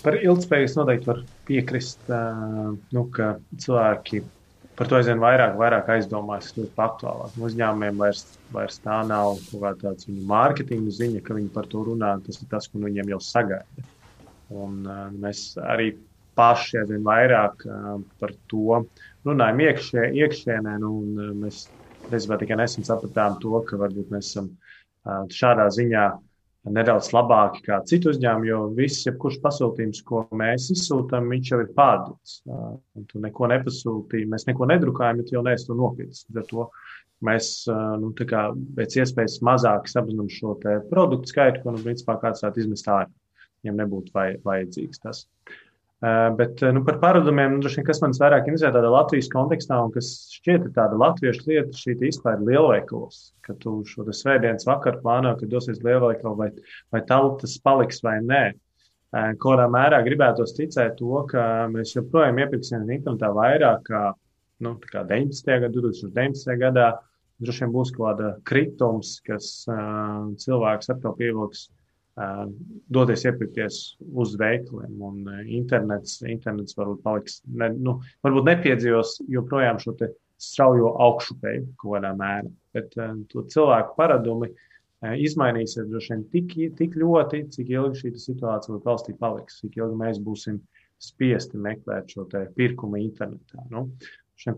Par ilgspēju es noteikti varu piekrist, nu, ka cilvēki par to aizvien vairāk, vairāk aizdomājas, tas ir aktuālāk. Uzņēmumiem vairs, vairs tā nav kaut kā tāds viņu mārketinga ziņa, ka viņi par to runā. Tas ir tas, ko nu viņiem jau sagaida. Un, uh, mēs arī paši aizvien vairāk par to runājam iekšē, iekšēnē. Nu, mēs principā tikai nesen sapratām to, ka varbūt mēs esam šādā ziņā nedaudz labāki kā citu uzņēmumu, jo viss, jebkurš pasūtījums, ko mēs izsūtām, viņš jau ir pārdots. Tu neko nepasūtīji, mēs neko nedrukājam, ja tu jau neesi to nopircis. To mēs nu, kā, pēc iespējas mazāk apzinām šo produktu skaitu, ko nu, principā kāds varētu izmest ārā, ja nebūtu vai, vajadzīgs tas. Uh, bet nu, par paradumiem, nu, vien, kas man vairāk interesē tādā Latvijas kontekstā, un kas šķiet tāda latviešu lieta, šī izklāja lielveikalos, ka tu šo svētdienas vakaru plāno, ka dosies lielveikalu, vai, vai tautas paliks vai nē. Uh, Kādā mērā gribētos ticēt to, ka mēs joprojām iepirksim internetā vairāk kā, nu, kā 19. gadā, 2019. gadā. Droši vien būs kaut kāda kritums, kas uh, cilvēks atkal pievilks doties iepirkties uz veikaliem. Un internets, internets varbūt paliks, ne, nu, varbūt nepiedzīvos joprojām šo straujo augšupēju kaut kādā mērā. Bet to cilvēku paradumi izmainīsies droši vien tik, tik ļoti, cik ilgi šī situācija valstī paliks, cik ilgi mēs būsim spiesti meklēt šo pirkumu internetā. Nu,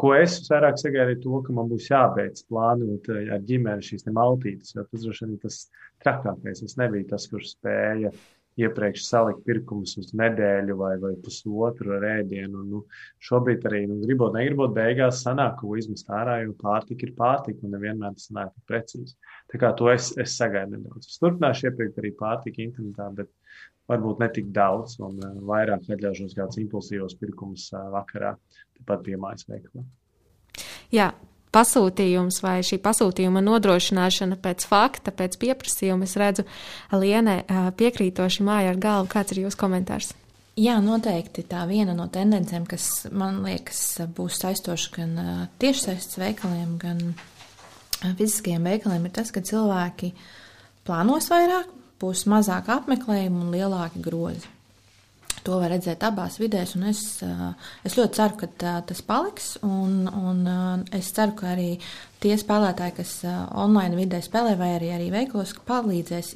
ko es vairāk sagaidu, to, ka man būs jābeidz plānot eh, ar ģimeni šīs maltītes, jo tas droši vien ir tas trakākais. Es nebiju tas, kurš spēja iepriekš salikt pirkumus uz nedēļu vai, vai pusotru rēdienu. Nu, šobrīd arī, nu, gribot, negribot, beigās sanāk, ko izmest ārā, jo pārtika ir pārtika un nevienmēr tas nāk precīzi. Tā kā to es, es sagaidu nedaudz. Es turpināšu iepirkt arī pārtika internetā, bet varbūt ne tik daudz, un uh, vairāk atļaušos kādus impulsīvos pirkumus uh, vakarā, tepat pie mājas veikalā. Jā, pasūtījums vai šī pasūtījuma nodrošināšana pēc fakta, pēc pieprasījuma, es redzu, Lienē piekrītoši māja ar galvu. Kāds ir jūsu komentārs? Jā, noteikti tā viena no tendencēm, kas man liekas būs saistoša gan tiešsaistes veikaliem, gan fiziskajiem veikaliem, ir tas, ka cilvēki plānos vairāk, būs mazāk apmeklējumu un lielāki grozi. To var redzēt abās vidēs, un es, es ļoti ceru, ka tas paliks. Un, un es ceru, ka arī tie spēlētāji, kas online vidē spēlē, vai arī, arī veiklos, palīdzēs,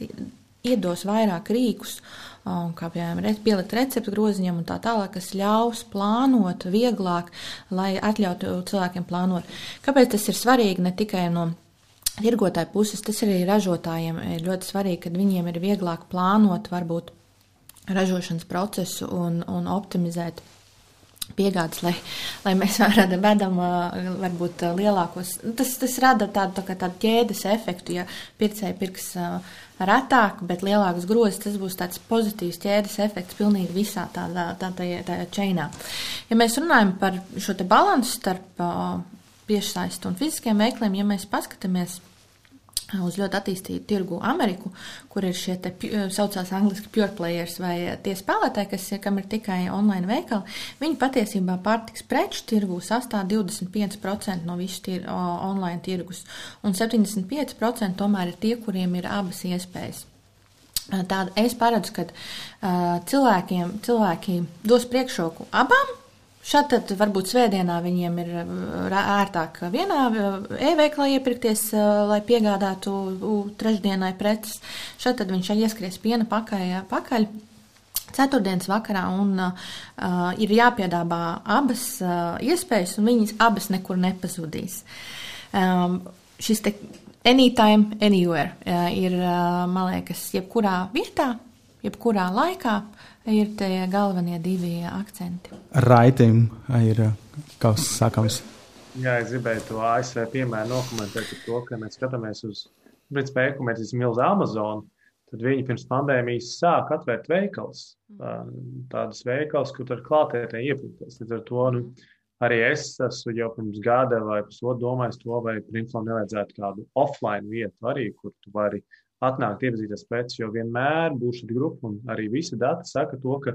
iedos vairāk rīkus, kā piemēram pielikt receptu groziņam un tā tālāk, kas ļaus plānot vieglāk, lai atļautu cilvēkiem plānot. Kāpēc tas ir svarīgi ne tikai no tirgotāju puses, tas arī ražotājiem ir ļoti svarīgi, kad viņiem ir vieglāk plānot varbūt ražošanas procesu un, un optimizēt piegādes, lai, lai mēs varētu vedam varbūt lielākos. Tas, tas rada tādu, tā tādu ķēdes efektu, ja pircēji pirks retāk, bet lielākas grozes, tas būs tāds pozitīvs ķēdes efekts pilnīgi visā tādā, tādā, tādā čeinā. Ja mēs runājam par šo te balansu starp piešsaistu un fiziskiem veikliem, ja mēs paskatāmies uz ļoti attīstītu tirgu Ameriku, kur ir šie te saucās angliski pure players vai tie spēlētāji, kas ir, kam ir tikai online veikali, viņi patiesībā pārtiks preču tirgu sastāv 25% no visu tir, online tirgus, un 75% tomēr ir tie, kuriem ir abas iespējas. Tāda es paredzu, ka uh, cilvēkiem, cilvēki dos priekšroku abām Šādi tad varbūt svētdienā viņiem ir ērtāk vienā e-veiklā iepirkties, lai piegādātu trešdienai preces. Šādi tad viņš ieskries piena pakaļ, pakaļ ceturtdienas vakarā, un uh, ir jāpiedāvā abas uh, iespējas, un viņas abas nekur nepazudīs. Um, šis te anytime, anywhere uh, ir, uh, man liekas, jebkurā vietā, jebkurā laikā ir tie galvenie divi akcenti. Raitim ir kaut kas sakams. Jā, es gribēju to ASV piemēru nokomentēt par to, ka mēs skatāmies uz, principā, e-komercijas milzu Amazonu tad viņi pirms pandēmijas sāka atvērt veikals, tādas veikals, kur ar klātienē iepirkties. Līdz ar to nu, arī es esmu jau pirms gada vai pusotru domājis to, vai Printflam nevajadzētu kādu offline vietu arī, kur tu vari atnākt, iepazīties pēc, jo vienmēr būs šī grupa un arī visi dati saka to, ka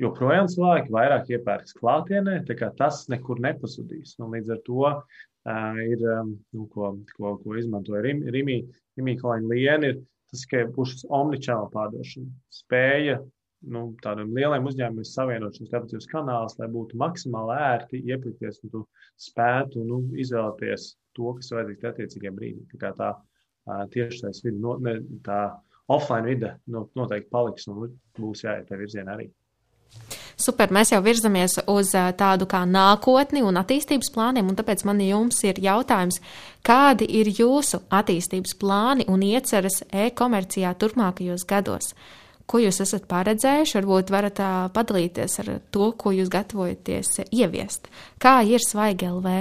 joprojām cilvēki vairāk iepērks klātienē, tā kā tas nekur nepazudīs. Un līdz ar to uh, ir, um, nu, ko, ko, ko izmantoja Rimī, Rimī Kalniņa Liena, ir tas tikai būs omnichannel pārdošana. Spēja nu, tādiem lieliem uzņēmumiem savienot šos starptautiskus kanālus, lai būtu maksimāli ērti iepirkties un tu spētu nu, izvēlēties to, kas vajadzīgs attiecīgajā brīdī. Tā, tā tiešais vide, no, ne, tā offline vide noteikti paliks un būs jāiet tajā virzienā arī. Super, mēs jau virzamies uz tādu kā nākotni un attīstības plāniem, un tāpēc man jums ir jautājums, kādi ir jūsu attīstības plāni un ieceras e-komercijā turpmākajos gados? Ko jūs esat paredzējuši? Varbūt varat padalīties ar to, ko jūs gatavojaties ieviest. Kā ir svaigi LV?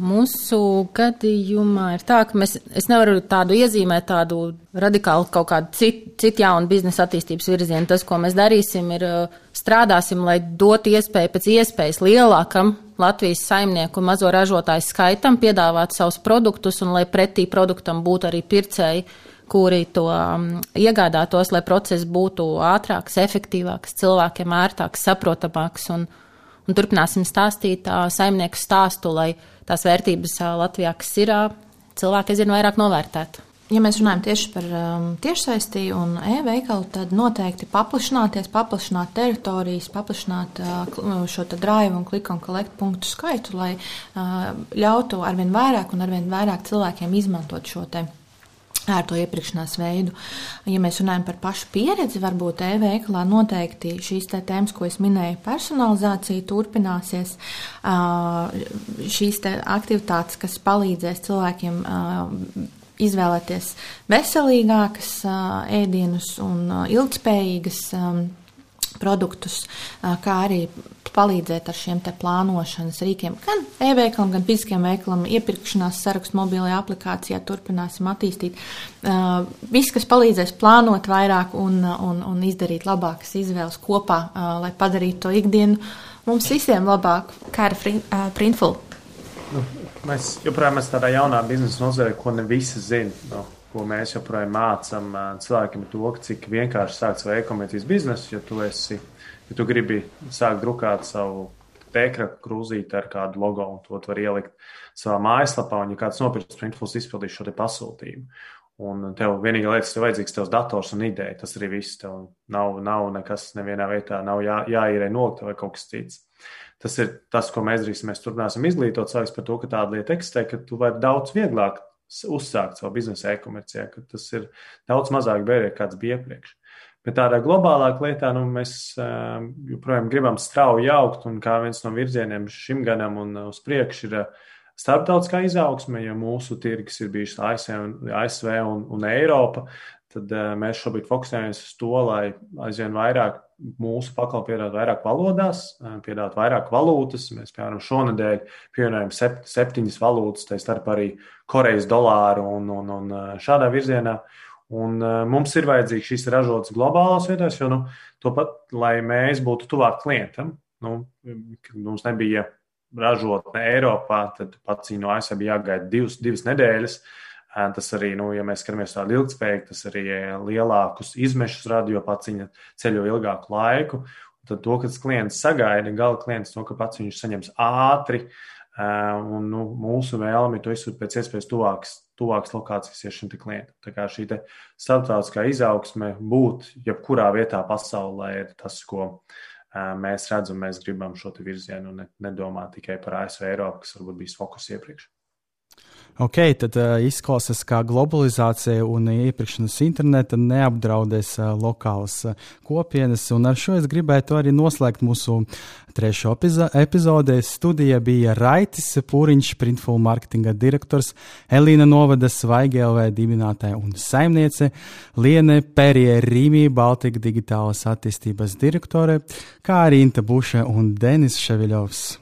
Mūsu gadījumā ir tā, ka mēs, es nevaru tādu iezīmēt, tādu radikālu kaut kādu citu cit jaunu biznesa attīstības virzienu. Tas, ko mēs darīsim, ir strādāsim, lai dotu iespēju pēc iespējas lielākam Latvijas saimnieku un mazo ražotāju skaitam piedāvāt savus produktus un lai pretī produktam būtu arī pircēji, kuri to um, iegādātos, lai process būtu ātrāks, efektīvāks, cilvēkiem ērtāks, saprotamāks. Un, un turpināsim stāstīt uh, saimnieku stāstu, lai tās vērtības uh, Latvijā, kas ir, uh, cilvēki aizvien vairāk novērtētu. Ja mēs runājam tieši par um, tiešsaistī un e-veikalu, tad noteikti paplašināties, paplašināt teritorijas, paplašināt uh, šo drive un click un collect punktu skaitu, lai uh, ļautu arvien vairāk un arvien vairāk cilvēkiem izmantot šo te ērto iepirkšanās veidu. Ja mēs runājam par pašu pieredzi, varbūt e-veikalā noteikti šīs tēmas, ko es minēju, personalizācija turpināsies. Šīs aktivitātes, kas palīdzēs cilvēkiem izvēlēties veselīgākas ēdienus un ilgspējīgas produktus, kā arī palīdzēt ar šiem plānošanas rīkiem. Gan e-veikalam, gan fiziskiem veikalam, iepirkšanās sarakstu mobilajā aplikācijā turpināsim attīstīt. Uh, viss, kas palīdzēs plānot vairāk un, un, un izdarīt labākas izvēles kopā, uh, lai padarītu to ikdienu mums visiem labāk. Kā ar uh, Printful? Nu, mēs joprojām esam tādā jaunā biznesa nozarē, ko ne visi zina. Nu ko mēs joprojām mācām cilvēkiem, to, cik vienkārši sākt savu e-komercijas biznesu, ja tu esi ja tu gribi sākt drukāt savu tēkra krūzīti ar kādu logo, un to var ielikt savā mājaslapā, un ja kāds nopirks printfuls, izpildīs šo te pasūtījumu. Un tev vienīgā lieta, kas tev vajadzīgs, tevs dators un ideja. Tas arī viss. Tev nav, nav nekas nevienā vietā, nav jā, jāīrē nokta vai kaut kas cits. Tas ir tas, ko mēs darīsim. Mēs turpināsim izglītot cilvēkus par to, ka tāda lieta eksistē, ka tu vari daudz vieglāk uzsākt savu biznesa e-komercijā, ka tas ir daudz mazāk bērēji, kāds bija iepriekš. Bet tādā globālākā lietā nu, mēs uh, joprojām gribam strauji augt, un kā viens no virzieniem šim gadam un uz priekšu ir uh, starptautiskā izaugsme, ja mūsu tirgus ir bijis ASV un, ASV un, un Eiropa, tad mēs šobrīd fokusējamies uz to, lai aizvien vairāk mūsu pakalpojumu piedāvātu vairāk valodās, piedāvātu vairāk valūtas. Mēs, piemēram, šonadēļ pievienojam sept, septiņas valūtas, tā starp arī Korejas dolāru un, un, un šādā virzienā. Un, uh, mums ir vajadzīgs šīs ražotas globālās vietās, jo nu, pat, lai mēs būtu tuvāk klientam, nu, mums nebija ražotne Eiropā, tad pats no ASV bija jāgaida divas, divas nedēļas. Tas arī, nu, ja mēs skatāmies tādu ilgspējīgu, tas arī lielākus izmešus rada, jo pats viņa ceļo ilgāku laiku. Tad to, kas klients sagaida, gala klients to, ka pats viņš saņems ātri, un nu, mūsu vēlme ir to izsūt pēc iespējas tuvāks tuvākas lokācijas ir šim klientam. Tā kā šī starptautiskā izaugsme būt jebkurā vietā pasaulē ir tas, ko mēs redzam, mēs gribam šo virzienu un nedomāt tikai par ASV Eiropu, kas varbūt bijis fokus iepriekš. Ok, tad uh, izklausās, ka globalizācija un iepirkšanas interneta neapdraudēs uh, lokālas uh, kopienas. Un ar šo es gribētu arī noslēgt mūsu trešo epizodi. Studija bija Raitis Pūriņš, Printful marketinga direktors, Elīna Novada Svaigelvē dibinātāja un saimniece, Liene Perie Rīmī, Baltika digitālas attīstības direktore, kā arī Inta Buša un Denis Ševiļovs.